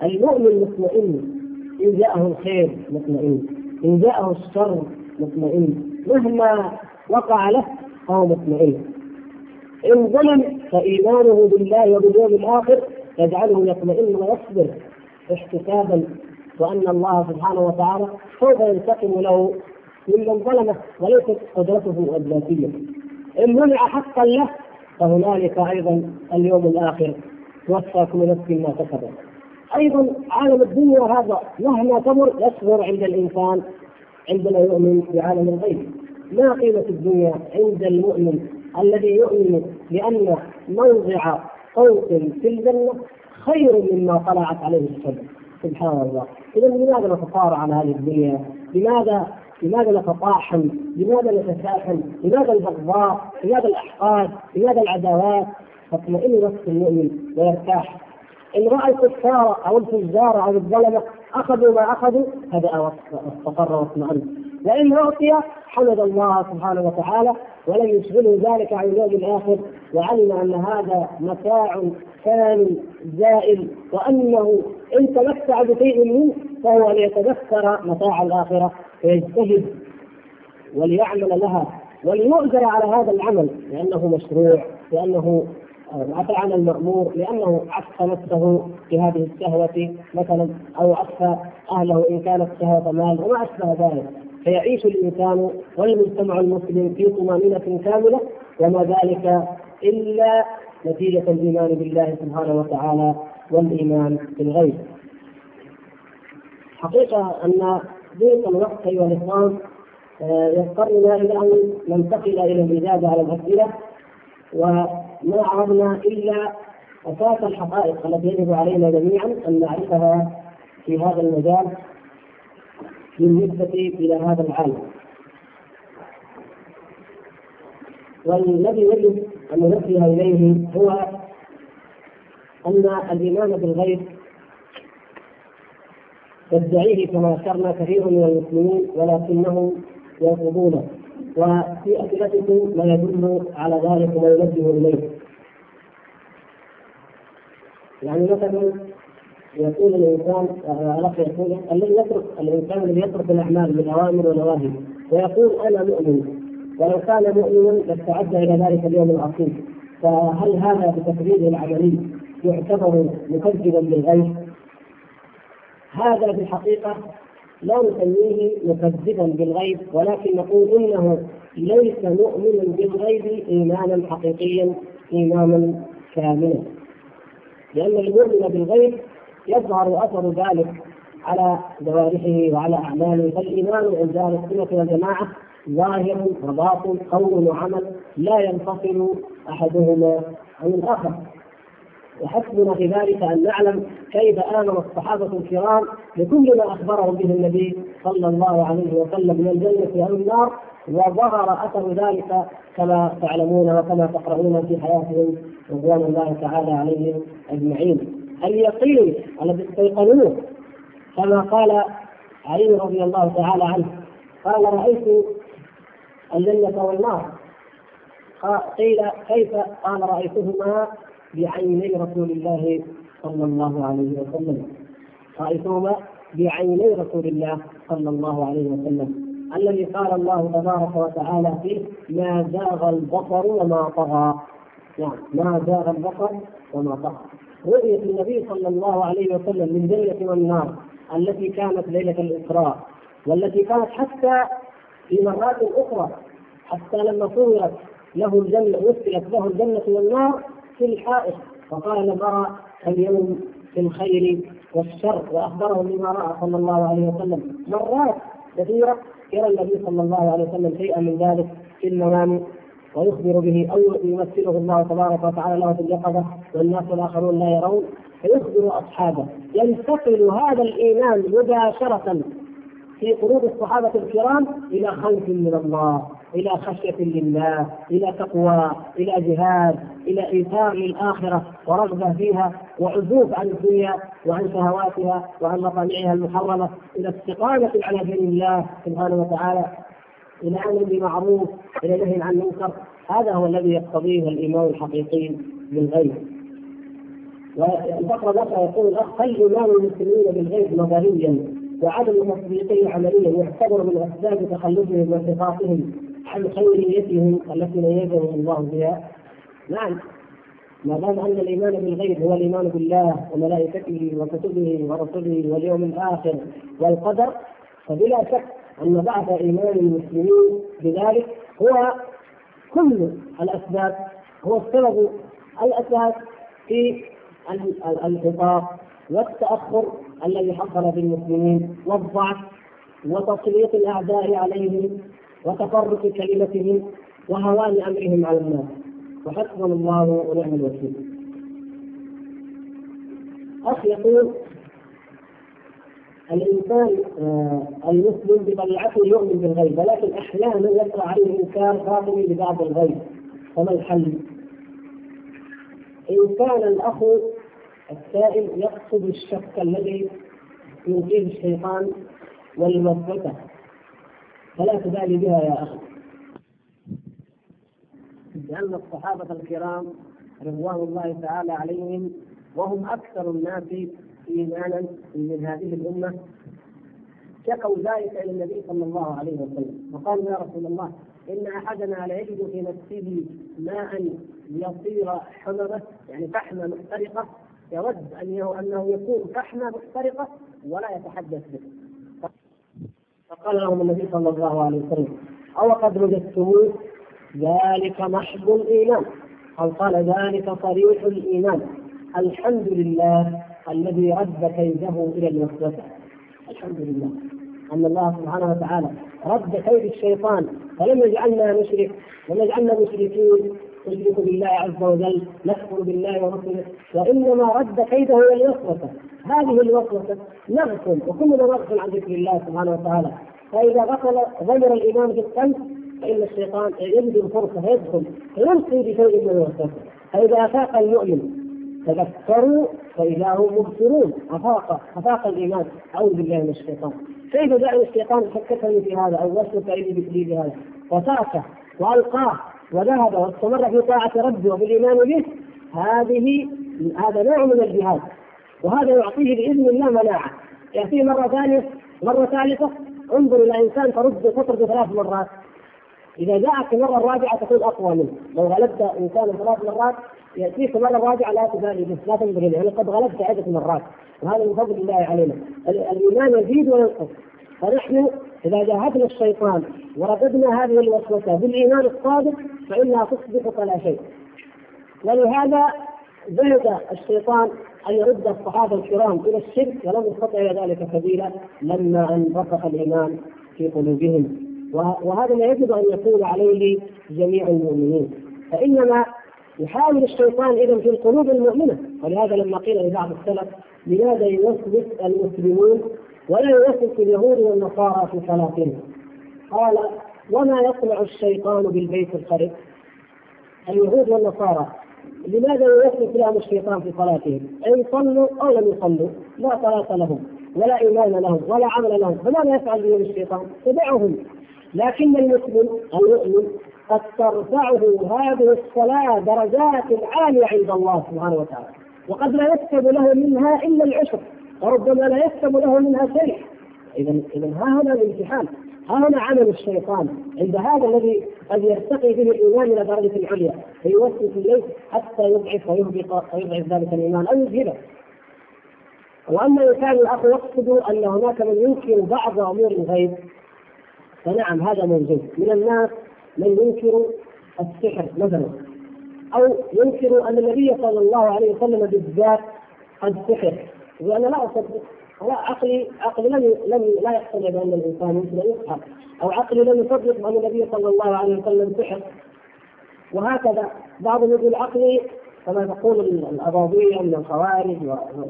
المؤمن مطمئن إن جاءه الخير مطمئن إن جاءه الشر مطمئن مهما وقع له فهو مطمئن إن ظلم فإيمانه بالله وباليوم الآخر يجعله يطمئن ويصبر احتسابا وأن الله سبحانه وتعالى سوف ينتقم له ممن ظلمه وليست قدرته الذاتيه. إن منع حقا له فهنالك أيضا اليوم الآخر توفى كل نفس ما كسبت. أيضا عالم الدنيا هذا مهما تمر يصبر عند الإنسان عندما يؤمن بعالم الغيب. ما قيمة الدنيا عند المؤمن الذي يؤمن بأن موضع صوت في الجنة خير مما طلعت عليه الشمس سبحان الله اذا لماذا نتصارع على هذه الدنيا؟ لماذا لماذا نتطاحن؟ لماذا نتساحن؟ لماذا البغضاء؟ لماذا الأحقاد؟ لماذا العداوات؟ تطمئن نفس المؤمن ويرتاح ان راى الكفار أو الفجار أو الظلمة أخذوا ما أخذوا هدأ واستقر واطمأن وإن أعطي حمد الله سبحانه وتعالى ولم يشغله ذلك عن اليوم الآخر وعلم أن هذا متاع ثاني زائل وأنه إن تمتع بشيء منه فهو أن يتذكر متاع الآخرة فيجتهد وليعمل لها وليؤجر على هذا العمل لأنه مشروع لأنه عفى عن المأمور لأنه عف نفسه في هذه الشهوة مثلا أو عف أهله إن كانت شهوة مال وما أشبه ذلك فيعيش الإنسان والمجتمع المسلم في طمأنينة كاملة وما ذلك إلا نتيجة الإيمان بالله سبحانه وتعالى والإيمان بالغيب. حقيقة أن ضيق الوقت أيها الإخوان آه، يضطرنا إلى أن ننتقل إلى الإجابة على الأسئلة وما عرضنا إلا أساس الحقائق التي يجب علينا جميعا أن نعرفها في هذا المجال بالنسبة إلى هذا العالم. والذي يجب أن ننبه إليه هو أن الإيمان بالغيب يدعيه كما ذكرنا كثير من المسلمين ولكنهم يرفضونه وفي أسئلتكم ما يدل على ذلك وما ينبه إليه. يعني مثلا يقول الإنسان الأخ يقول الذي يترك الإنسان الذي يترك الأعمال بالاوامر والنواهي ويقول أنا مؤمن. ولو كان مؤمنا لاستعد إلى ذلك اليوم العظيم. فهل هذا بتقديره العملي يعتبر مكذبا للغيب؟ هذا في الحقيقة لا نسميه مكذبا بالغيب ولكن نقول إنه ليس مؤمنا بالغيب ايمانا حقيقيا ايمانا كاملا. لأن المؤمن بالغيب يظهر أثر ذلك على جوارحه وعلى أعماله. فالإيمان عند أهل السنة والجماعة ظاهر وباطن قول وعمل لا ينفصل أحدهما عن الآخر. وحسبنا في ذلك أن نعلم كيف آمن الصحابة الكرام بكل ما أخبرهم به النبي صلى الله عليه وسلم من الجنة أو النار وظهر أثر ذلك كما تعلمون وكما تقرؤون في حياتهم رضوان الله تعالى عليهم أجمعين. اليقين الذي استيقنوه كما قال علي رضي الله تعالى عنه قال رأيت الجنة والنار قيل كيف قال رأيتهما بعيني رسول الله صلى الله عليه وسلم. رأيتهما بعيني رسول الله صلى الله عليه وسلم. الذي قال الله تبارك وتعالى فيه ما زاغ البصر وما طغى. نعم ما زاغ البصر وما طغى. رؤية النبي صلى الله عليه وسلم من جنة والنار التي كانت ليلة الإسراء والتي كانت حتى في مرات أخرى حتى لما صورت له الجنة مثلت له الجنة والنار في الحائط. فقال أرى اليوم في الخير والشر وأخبرهم بما رأى صلى الله عليه وسلم. مرات كثيرة يرى النبي صلى الله عليه وسلم شيئا من ذلك في المنام ويخبر به أو يمثله الله تبارك وتعالى له في اليقظة والناس الآخرون لا يرون. فيخبر أصحابه. ينتقل هذا الإيمان مباشرة في قلوب الصحابة الكرام إلى خوف من الله. إلى خشية لله إلى تقوى إلى جهاد إلى إيثار للآخرة ورغبه فيها وعزوف عن الدنيا وعن شهواتها وعن مطامعها المحرمة إلى استقامة على دين الله سبحانه وتعالى إلى أمر بمعروف إلى نهي عن المنكر. هذا هو الذي يقتضيه الايمان الحقيقي بالغيب. والفقره الأخرى يقول الاخ هل ايمان المسلمين بالغيب نظريا وعدم تصديقه عمليا يعتبر من أسباب تخلفهم وانتقاصهم. عن خيريتهم التي ميزهم الله بها؟ نعم ما دام أن الإيمان بالغيب هو الإيمان بالله وملائكته وكتبه ورسله واليوم الآخر والقدر فبلا شك أن بعث إيمان المسلمين بذلك هو كل الأسباب هو السبب الأساس في الخطاب والتأخر الذي حصل بالمسلمين والضعف وتسليط الأعداء عليهم وتفرق كلمتهم وهوان أمرهم على الناس وحسبنا الله ونعم الوكيل. أخ يقول الإنسان آه، المسلم بطبيعته يؤمن بالغيب ولكن أحيانا يقع عليه إنكار باطني لبعض الغيب فما الحل؟ إن كان الأخ السائل يقصد الشك الذي يلقيه الشيطان والوسوسه فلا تبالي بها يا أخي. لأن الصحابة الكرام رضوان الله تعالى عليهم وهم أكثر الناس إيمانا من هذه الأمة. شكوا ذلك إلى النبي صلى الله عليه وسلم. وقالوا يا رسول الله إن أحدنا ليجد في نفسه ماء يصير حمرة يعني فحمة محترقة يود أنه أنه يكون فحمة محترقة ولا يتحدث به. فقال لهم النبي صلى الله عليه وسلم أو قد وجدتموه؟ ذلك محض الإيمان. أو قال ذلك صريح الإيمان. الحمد لله الذي رد كيده إلى الوسوسة الحمد لله. أن الله سبحانه وتعالى رد كيد الشيطان فلم يجعلنا نشرك لم يجعلنا مشركين. نشرك بالله عز وجل نكفر بالله ورسله وإنما رد كيده إلى الوسوسة. هذه الوسوسة نغفل وكلنا نغفل عن ذكر الله سبحانه وتعالى. فإذا غفل غير الإيمان في القلب فإن الشيطان يجد الفرصه يدخل فيلقي بشيء من الوسوسة. فإذا أفاق المؤمن تذكروا فإذا هم مبصرون. أفاق أفاق الإيمان. أعوذ بالله من الشيطان. كيف جعل الشيطان شككني في هذا أو وسوس بي بهذا؟ وتركه وألقاه. وذهب واستمر في طاعة ربه وبالإيمان به هذه هذا نوع من الجهاد وهذا يعطيه بإذن الله مناعة. يأتيه مرة ثانية مرة ثالثة انظر إلى إنسان ترد تطرد ثلاث مرات. إذا جاءك المره الرابعه تكون أقوى منه. لو غلبت إنسان ثلاث مرات يأتيك المره الرابعه لا تبالي به لا تنظر إليه لقد غلبت عده مرات. وهذا من فضل الله علينا. الإيمان يزيد وينقص. فنحن إذا جاهدنا الشيطان ورددنا هذه الوسوسة بالإيمان الصادق فإنها تصبح فلا شيء. ولهذا جهد الشيطان أن يرد الصحابة الكرام إلى الشرك ولم يستطع ذلك سبيلا لما ان رسخ الإيمان في قلوبهم. وهذا ما يجب أن يكون عليه جميع المؤمنين. فإنما يحاول الشيطان اذا في القلوب المؤمنة. ولهذا لما قيل لبعض السلف لماذا يوسوس المسلمون ولا يوسوس اليهود والنصارى في صلاتهم. قال وما يصنع الشيطان بالبيت الخرب اليهود والنصارى. لماذا يوسوس لهم الشيطان في صلاتهم؟ أن صلوا أو لم يصلوا. لا صلاة لهم ولا إيمان لهم ولا عمل لهم. فماذا يفعل بهم الشيطان؟ تبعهم. لكن المسلم المؤمن قد ترفعه هذه الصلاة درجات عالية عند الله سبحانه وتعالى. وقد لا يكتب له منها إلا العشر. وربما لا يكتب له منها شيء. إذا إذا ها هنا الامتحان. ها هنا عمل الشيطان. عند هذا الذي قد يرتقي به الإيمان إلى درجة العليا فيوسوس إليه حتى يضعف ويهبط ويضعف ذلك الإيمان أو يذهبه وأما إن كان الأخ يقصد أن هناك من ينكر بعض أمور الغيب فنعم هذا موجود. من الناس من ينكر السحر مثلا أو ينكر أن النبي صلى الله عليه وسلم بالذات قد سحر. وأنا لا أصدق. لا عقلي عقلي لم لم لا يقتنع بان الإنسان يمكن أن يسحر أو عقلي لم يصدق بان النبي صلى الله عليه وسلم سحر وهكذا بعضهم يقول عقلي كما تقول الأباضية من الخوارج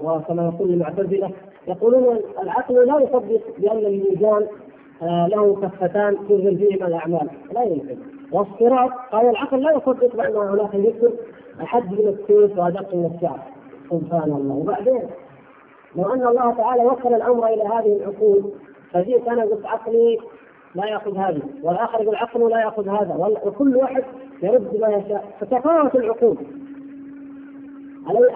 وكما يقول المعتزلة. يقولون العقل لا يصدق بأن الميزان آه، له كفتان تنزل فيهما الأعمال. لا يمكن. والصراط قال العقل لا يصدق بأن هناك مثل أحد من السيف وأدق من الشعر سبحان الله. وبعدين لو ان الله تعالى وكل الأمر إلى هذه العقول. فجئت أنا قلت عقلي لا يأخذ هذه والآخر يقول عقله لا يأخذ هذا. وكل واحد يرد ما يشاء. فتفاوت العقول.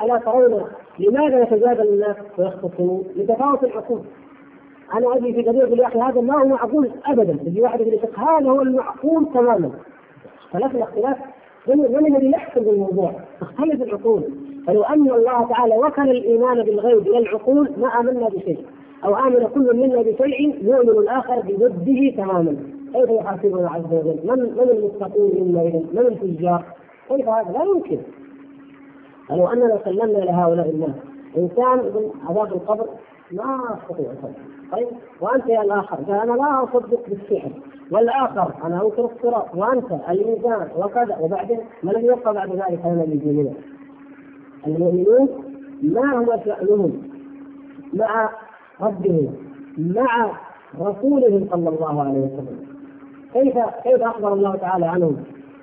ألا ترون لماذا يتجادل الناس ويختصمون؟ لتفاوت العقول. أنا أجي في قضيه أقول يا أخي هذا ما هو معقول ابدا. يجي واحد يقول هذا هو المعقول تماما. اختلفنا اختلاف من الذي يحكم بالموضوع؟ تختلف العقول. فلو أن الله تعالى وكل الإيمان بالغيب إلى العقول ما آمنا بشيء. أو آمن كل منا بشيء يؤمن الآخر بضده تماما. كيف يحاسبنا عز وجل؟ من من المتقون منا اذا؟ من الفجار؟ كيف هذا؟ لا يمكن. لو أننا سلمنا لهؤلاء الناس. إنسان من عذاب القبر؟ ما أستطيع طيب وأنت يا الآخر؟ أنا لا أصدق بالسحر والآخر؟ أنا أنكر الصراط. وأنت الميزان؟ وكذا. وبعدين؟ ما الذي يبقى بعد ذلك من المؤمنين؟ المؤمنون ما هو شانهم مع ربهم مع رسولهم صلى الله عليه وسلم. كيف كيف أخبر الله تعالى عنهم؟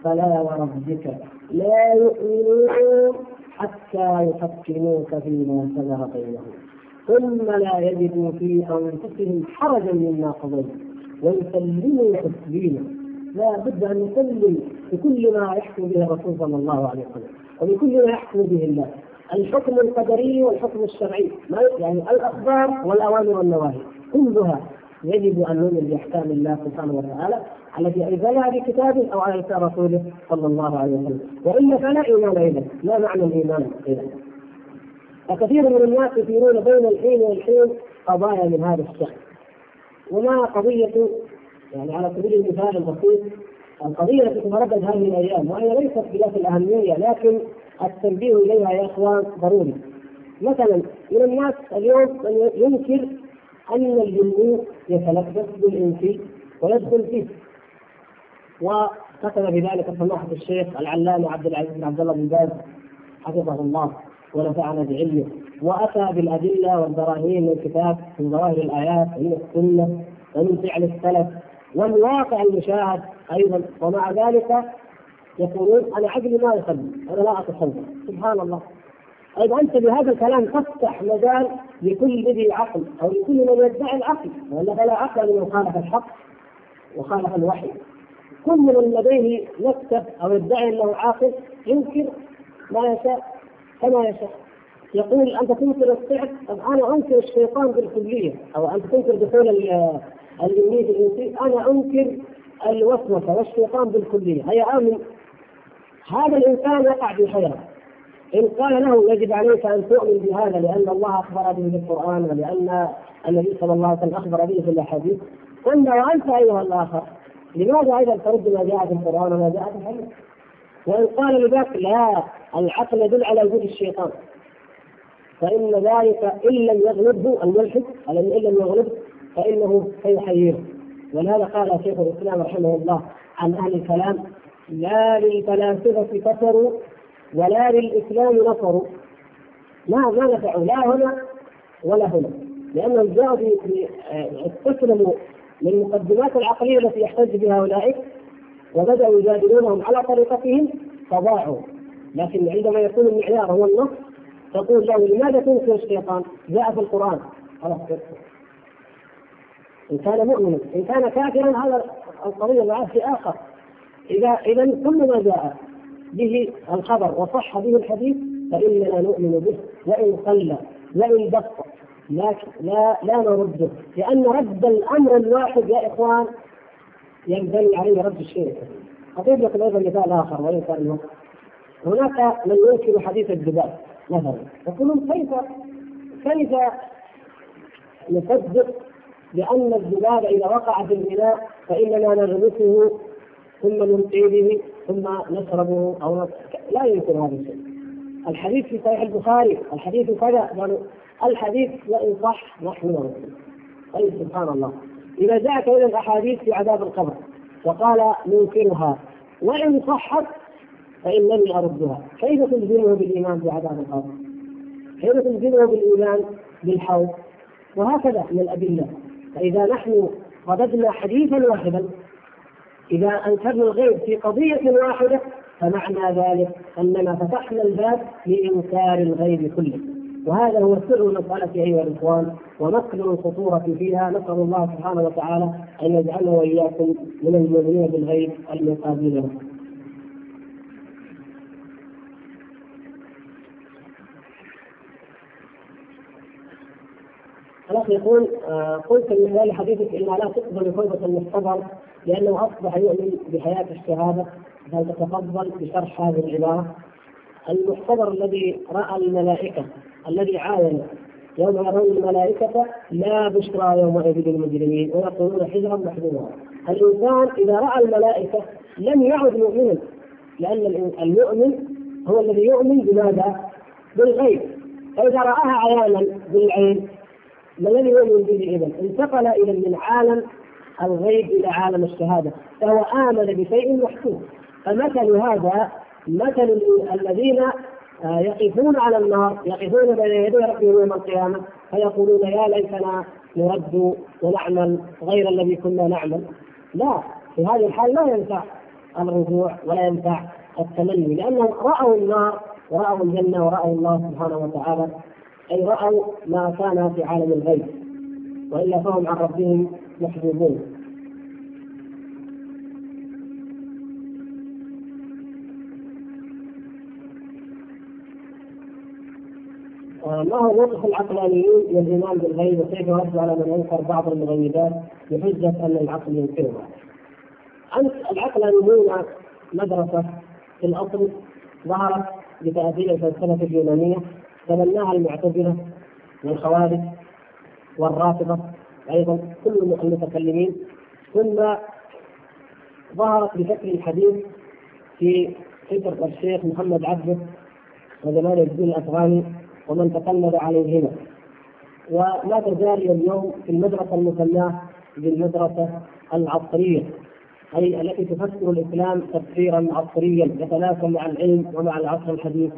فلا وربك لا يؤمنون حتى يحكموك فيما شجر بينهم. ثم لا يجدوا في أنفسهم حرجا مما قضيت. ويسلموا تسليما. لا بد أن نسلم بكل ما يحكم به الرسول صلى الله عليه وسلم. وبكل ما يحكم به الله. الحكم القدري والحكم الشرعي. يعني الأخبار والأوامر والنواهي. كلها يجب أن نؤمن بأحكام الله سبحانه وتعالى التي أنزلها في كتابه أو على لسان رسوله صلى الله عليه وسلم. والا فلا إيمان اذا لا معنى الإيمان اذا وكثير من الناس يثيرون بين الحين والحين قضايا من هذا الشأن. وما قضية يعني على سبيل المثال البسيط القضية التي تتردد هذه الأيام وهي ليست بذات الأهمية لكن التنبيه إليها يا إخوان ضروري. مثلا من الناس اليوم من ينكر أن الجن يتلبس بالإنس ويدخل فيه. وكتب بذلك سماحة الشيخ العلامة عبد العزيز بن عبد الله بن باز حفظه الله ونفعنا بعلمه وأتى بالأدلة والبراهين من الكتاب من ظواهر الآيات ومن السنة ومن فعل السلف والواقع المشاهد أيضا. ومع ذلك يقولون أنا عقلي ما يصدق أنا لا اتصدق سبحان الله. طيب أنت بهذا الكلام تفتح مجال لكل ذي عقل أو لكل من يدعي العقل. ولا فلا عقل لمن خالف الحق وخالف الوحي. كل من لديه مكتب أو يدعي أنه عاقل ينكر ما يشاء كما يشاء. يقول أنت تنكر السحر؟ طب أنا أنكر الشيطان بالكلية. أو أنت تنكر دخول الابليس الانسي أنا أنكر الوسوسة والشيطان بالكلية. هي آمن. هذا الإنسان يقع في حيره إن قال له يجب عليك أن تؤمن بهذا لأن الله أخبر به في القران ولأن النبي صلى الله عليه وسلم أخبر به في الأحاديث. قلنا وانت أيها الآخر لماذا أيضا ترد ما جاء في القرآن وما جاء في الحديث؟ وإن قال لذاك لا العقل يدل على وجود الشيطان. فإن ذلك إن لم يغلبه الملحد إن لم يغلبه فإنه سيحيره ولهذا قال شيخ الإسلام رحمه الله عن أهل الكلام لا للفلاسفة كفروا ولا للإسلام نصروا. ما ما نفعوا لا هنا ولا هنا لأنهم جاءوا استسلموا للمقدمات العقلية التي يحتج بها أولئك وبدأوا يجادلونهم على طريقتهم فضاعوا. لكن عندما يكون المعيار هو النص تقول له لماذا تنكر الشيطان؟ جاء في القرآن. خلاص إن كان مؤمنا، إن كان كافرا هذا القضية معه في آخر. إذا إذا كل ما جاء به الخبر وصح به الحديث فإننا نؤمن به. وإن قل وإن دق لكن لا لا نرده لأن رد الأمر الواحد يا إخوان ينبني عليه رد الشيء أضيف لكم أيضا مثال آخر وإن كان الوقت هناك من ينكر حديث الذباب مثلا. يقولون كيف كيف نصدق بأن الذباب إذا وقع في الإناء فإننا نغمسه ثم نلقي به ثم نشربه أو لا ينكر هذا الشيء. الحديث في صحيح البخاري الحديث كذا قالوا الحديث وإن صح نحن نرد طيب سبحان الله. إذا جاءت إلى الأحاديث في عذاب القبر وقال ننكرها وإن صحت فإنني أردها كيف تلزمه بالإيمان بعذاب القبر؟ كيف تلزمه بالإيمان بالحوض؟ وهكذا من الأدلة. فإذا نحن رددنا حديثا واحدا إذا أنكرنا الغيب في قضية واحدة فمعنى ذلك أننا فتحنا الباب لإنكار الغيب كله. وهذا هو سر المسألة أيها الإخوان ومكن الخطورة فيها. نسأل الله سبحانه وتعالى أن يجعلنا وإياكم من المؤمنين بالغيب المقابلين له الاخ يقول آه قلت من خلال حديثك انها لا تقبل توبة المحتضر لأنه أصبح يؤمن بحياة الشهادة فلتتفضل بشرح هذه العبارة. المحتضر الذي رأى الملائكة الذي عاين يوم يرون الملائكة لا بشرى يومئذ للمجرمين ويقولون حجرا محذورا الإنسان إذا رأى الملائكة لم يعد مؤمنا لأن المؤمن هو الذي يؤمن بماذا؟ بالغيب. فإذا رآها عيانا بالعين ما الذي يؤمن به إذا؟ انتقل إلى من عالم الغيب إلى عالم الشهادة. فهو آمن بشيء محسوس فمثل هذا مثل الذين آه، يقفون على النار يقفون بين يدي ربهم يوم القيامة فيقولون يا ليتنا نرد ونعمل غير الذي كنا نعمل. لا في هذه الحال لا ينفع الرجوع ولا ينفع التمني لأنهم رأوا النار ورأوا الجنة ورأوا الله سبحانه وتعالى. أي رأوا ما كان في عالم الغيب وإلا فهم عن ربهم محجوبون ما هو موقف العقلانيين من الايمان بالغيب وكيف يرد على من ينكر بعض المغيبات بحجة أن العقل ينكرها؟ أنت العقلانيون مدرسة في الأصل ظهرت بتأثير الفلسفة اليونانية تبناها المعتزلة والخوارج والرافضة أيضا كل المتكلمين. ثم ظهرت بشكل حديث في فكر الشيخ محمد عبده وجمال الدين الأفغاني ومن تقلد عليهما. وما تزال اليوم في المدرسة المسماة بالمدرسة العصرية أي التي تفسر الإسلام تفسيرا عصريا يتناسب مع العلم ومع العصر الحديث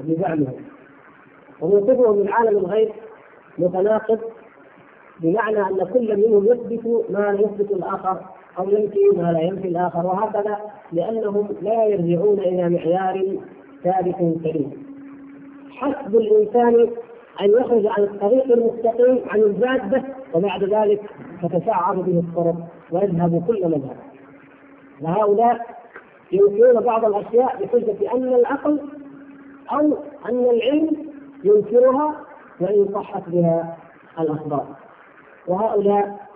بزعمه وموقفه من عالم الغيب متناقض بمعنى أن كل منهم يثبت ما لا يثبت الآخر أو ينفي ما لا ينفي الآخر وهكذا لأنهم لا يرجعون إلى معيار ثابت سليم حسب الإنسان أن يخرج عن الطريق المستقيم عن الجادة وبعد ذلك تتشعر به الطرق ويذهب كل مذهب. وهؤلاء ينكرون بعض الأشياء بحجة أن العقل أو أن العلم ينكرها وان صحت بها الأخبار. وهؤلاء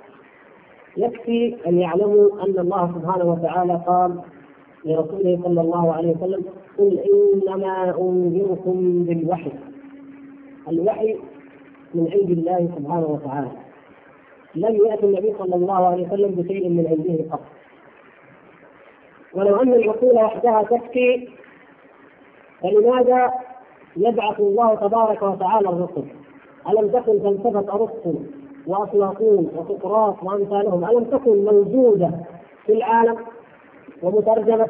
يكفي أن يعلموا أن الله سبحانه وتعالى قال لرسوله صلى الله عليه وسلم قل إنما أنذركم بالوحي. الوحي من عند الله سبحانه وتعالى. لم يأتي النبي صلى الله عليه وسلم بشيء من عنده قط ولو أن العقول وحدها تكفي فلماذا يبعث الله تبارك وتعالى الرسل؟ ألم تكن فلسفه ارسطو وافلاطون وسقراط وأمثالهم؟ ألم تكن موجودة في العالم ومترجمة؟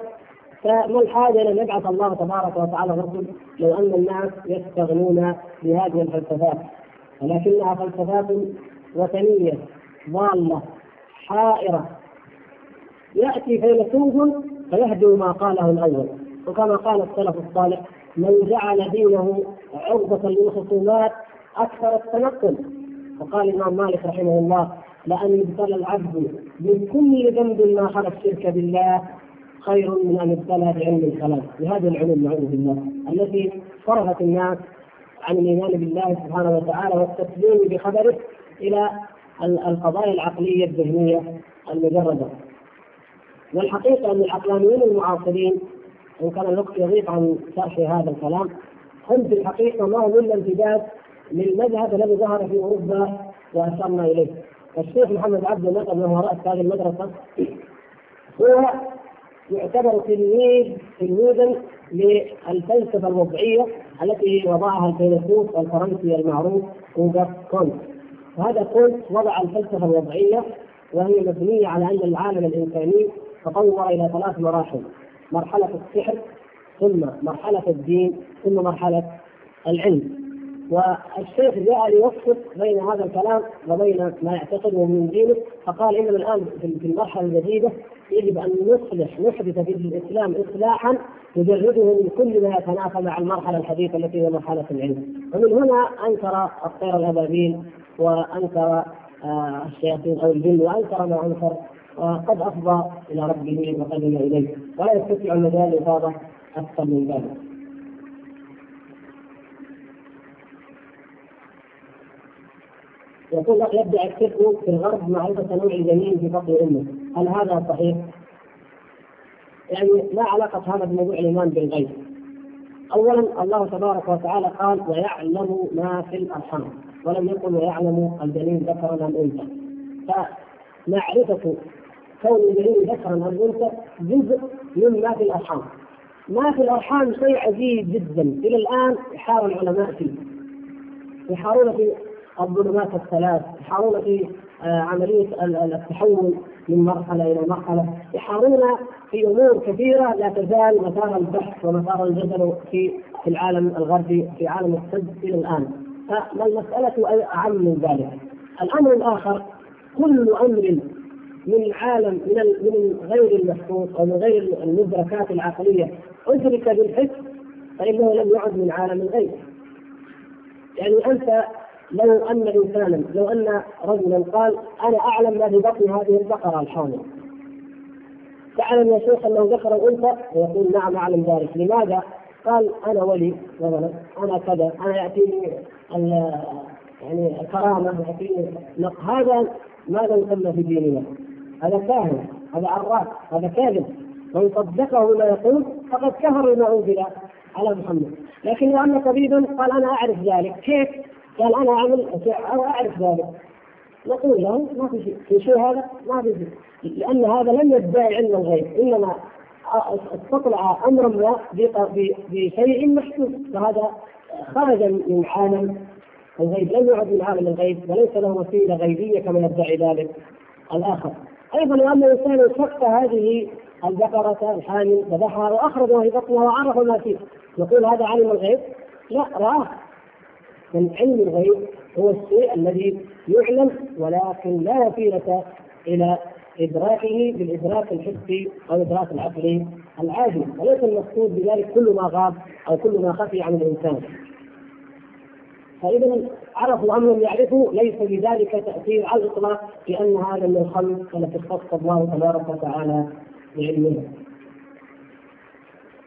فما الحاجة أن يبعث الله تبارك وتعالى الرسل لو أن الناس يستغنون بهذه الفلسفات؟ ولكنها فلسفات وثنية ضالة حائرة. يأتي فيلسوف فيهدم ما قاله الأول وكما قال السلف الصالح من جعل دينه عرضة للخصومات أكثر التنقل وقال الإمام مالك رحمه الله لأن يبتلى العبد من كل ذنب ما خلا الشرك بالله خير من أن يبتلى بعلم الكلام. بهذه العلوم نعوذ بالله. التي صرفت الناس عن الإيمان بالله سبحانه وتعالى والتسليم بخبره إلى القضايا العقلية الذهنية المجردة. والحقيقة أن العقلانيين المعاصرين وان كان الوقت يضيق عن شرح هذا الكلام هم في الحقيقة ما هم إلا امتداد للمذهب الذي ظهر في أوروبا وأشرنا إليه. الشيخ محمد عبد النقب وهو راس هذه المدرسة هو يعتبر تلميذ تلميذا للفلسفة الوضعية التي وضعها الفيلسوف الفرنسي المعروف اوغاست كونت. وهذا كونت وضع الفلسفة الوضعية وهي مبنية على أن العالم الإنساني تطور إلى ثلاث مراحل مرحلة السحر ثم مرحلة الدين ثم مرحلة العلم. والشيخ جاء ليوفق بين هذا الكلام وبين ما يعتقده من دينه فقال اننا الآن في المرحلة الجديدة يجب أن نصلح نحدث في الإسلام اصلاحا يجرده من كل ما يتنافى مع المرحلة الحديثة التي هي مرحلة العلم. ومن هنا أنكر الطير الأبابيل وأنكر آه، الشياطين أو الجن وأنكر ما أنكر وقد أفضى إلى ربه وقدم إليه ولا يستطيع المجال الافاضه أكثر من ذلك. يقول يبدأ الشرك في الغرب معرفه نوع الجنين في بطن امه، هل هذا صحيح؟ يعني ما علاقة هذا بموضوع الإيمان بالغيب؟ أولا الله تبارك وتعالى قال ويعلم ما في الأرحام ولم يقل ويعلم الجنين ذكرا أم أنثى فمعرفة كون الجنين ذكرا أم أنثى جزء مما في الأرحام. ما في الأرحام شيء عجيب جدا. إلى الآن يحار العلماء فيه. يحارون في الظلمات الثلاث يحارون في آه، عملية التحول من مرحلة إلى مرحلة. يحارون في أمور كثيرة لا تزال مثار البحث ومثار الجدل في في العالم الغربي في عالم الطب إلى الآن. فالمسألة أعم من ذلك. الأمر الآخر كل أمر من عالم من من غير المحسوس أو من غير المدركات العقلية ادرك بالحس فإنه لم يعد من عالم الغيب. يعني أنت لو أن إنسانا لو أن رجلا قال أنا أعلم ما في بطن هذه البقرة الحامل تعلم يا شيخ أنه ذكر انثى ويقول نعم أعلم ذلك لماذا؟ قال أنا ولي مثلا أنا كذا أنا يأتيني يعني الكرامة يأتيني هذا ماذا يسمى في ديننا؟ هذا كاهن هذا عراف هذا كاذب. من صدقه ما يقول فقد كفر بما أنزل على محمد. لكن لو أن طبيبا قال أنا أعرف ذلك كيف؟ قال أنا أعمل أو أعرف ذلك. نقول له ما في شيء في شيء هذا ما في شيء. لأن هذا لم يدعي علم الغيب إنما استطلع امرا ما بشيء محسوس. فهذا خرج من عالم الغيب لم يعد من عالم الغيب وليس له وسيلة غيبية كما يدعي ذلك الآخر. أيضا لو ان الإنسان شق هذه البقرة الحامل ذبحها واخرج في بطنها وعرف ما فيه. يقول هذا علم الغيب؟ لا رآه. من علم الغيب هو الشيء الذي يعلم ولكن لا وسيله إلى إدراكه بالإدراك الحسي أو الادراك العقلي العادي. وليس المقصود بذلك كل ما غاب أو كل ما خفي عن الإنسان. فاذا عرفوا ام لم يعرفوا ليس بذلك تأثير على الإطلاق لأن هذا من الخلق التي اختص الله تبارك وتعالى بعلمها.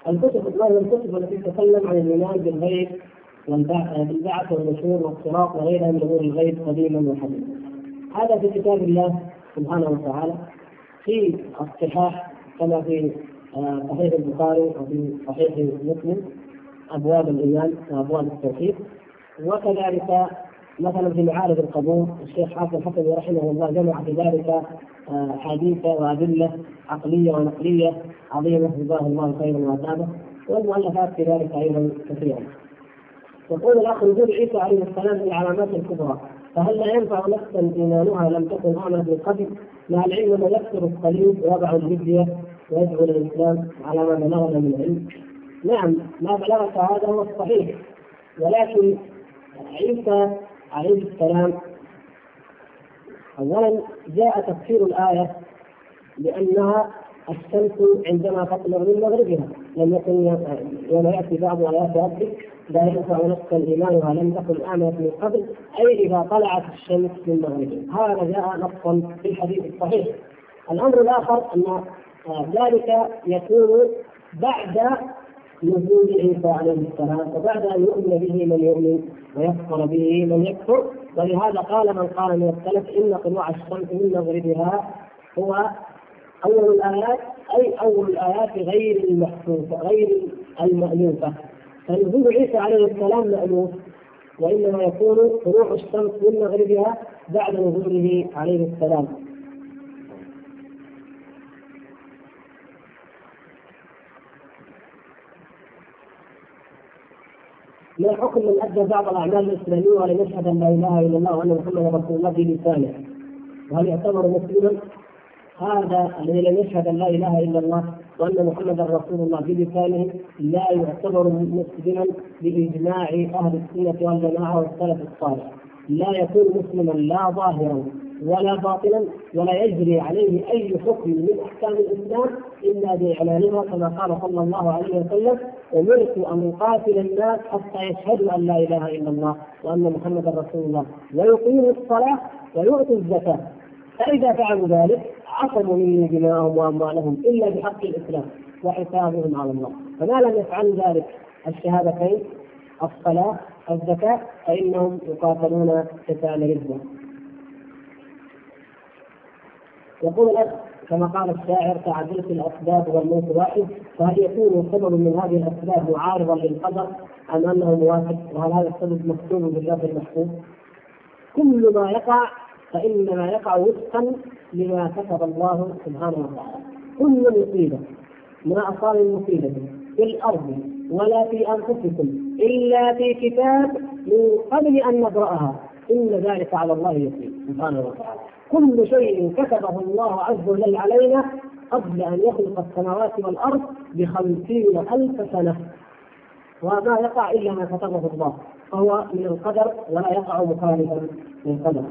الكتب وهي الكتب التي تتكلم عن الايمان بالغيب بالبعث والنشور والصراط وغيرها من أمور الغيب قديما وحديثا. هذا في كتاب الله سبحانه وتعالى في الصحاح كما في آه، صحيح البخاري وفي صحيح مسلم أبواب الإيمان وأبواب التوحيد وكذلك مثلا في معارض القبور الشيخ حافظ الحسني رحمه الله جمع في ذلك احاديث آه، وأدلة عقلية ونقلية عظيمة جزاه الله خيرا واتابه والمؤلفات في ذلك أيضا كثيرا. يقول الأخ وجود عيسى عليه السلام من العلامات الكبرى فهل لا ينفع نفسا إيمانها لم تكن امنت بالقبل مع العلم أنه يكسر الصليب ويضع الجزيه ويدعو للإسلام على ما بلغنا من علم. نعم ما بلغك هذا هو الصحيح ولكن عيسى عليه السلام. اولا جاء تفسير الآية بانها الشمس عندما تطلع من مغربها. لم يكن يوم يأتي بعض آيات ربك. لا ينفع نفسا إيمانها. لم تكن آمنت من قبل. أي إذا طلعت الشمس من مغربها. هذا جاء نصا في الحديث الصحيح. الأمر الآخر أن ذلك يكون بعد نزول عيسى عليه السلام وبعد أن يؤمن به من يؤمن ويكفر به من يكفر. ولهذا قال من قال من السلف إن طلوع الشمس من مغربها هو أول الآيات أي أول الآيات غير المحسوسه غير المألوفة. فنزول عيسى عليه السلام مألوف وإنما يكون طلوع الشمس من مغربها بعد نزوله عليه السلام. ما حكم من أدى بعض الأعمال الإسلامية ولم يشهد أن لا إله إلا الله وأن محمدا رسول الله بلسانه وهل يعتبر مسلما؟ هذا الذي لم يشهد أن لا إله إلا الله وأن محمدا رسول الله بلسانه لا يعتبر مسلما بإجماع أهل السنة والجماعة والسلف الصالح. لا يكون مسلما لا ظاهرا. ولا باطلا ولا يجري عليه أي حكم من أحكام الإسلام إلا بإعلانها كما قال صلى الله عليه وسلم أمرت أن أقاتل الناس حتى يشهدوا أن لا إله إلا الله وأن محمدا رسول الله. ويقيموا الصلاة ويؤتوا الزكاة. فإذا فعلوا ذلك عصموا مني دماءهم وأموالهم إلا بحق الإسلام وحسابهم على الله. فما لم يفعلوا ذلك الشهادتين الصلاة الزكاة فإنهم يقاتلون قتال رده يقول الأخ كما قال الشاعر تعدلت الأسباب والموت واحد. فهل يكون سبب من هذه الأسباب معارضا للقدر أم أنه موافق؟ وهل هذا السبب مكتوب بالله المحفوظ؟ كل ما يقع فإنما يقع وفقا لما كتب الله سبحانه وتعالى. كل مصيبة ما أصاب مصيبه في الأرض ولا في أنفسكم إلا في كتاب من قبل أن نبراها إن ذلك على الله يسير سبحانه وتعالى. كل شيء كتبه الله عز وجل علينا قبل أن يخلق السماوات والأرض بخمسين ألف سنة. وما يقع إلا ما كتبه الله فهو من القدر ولا يقع مخالفا للقدر.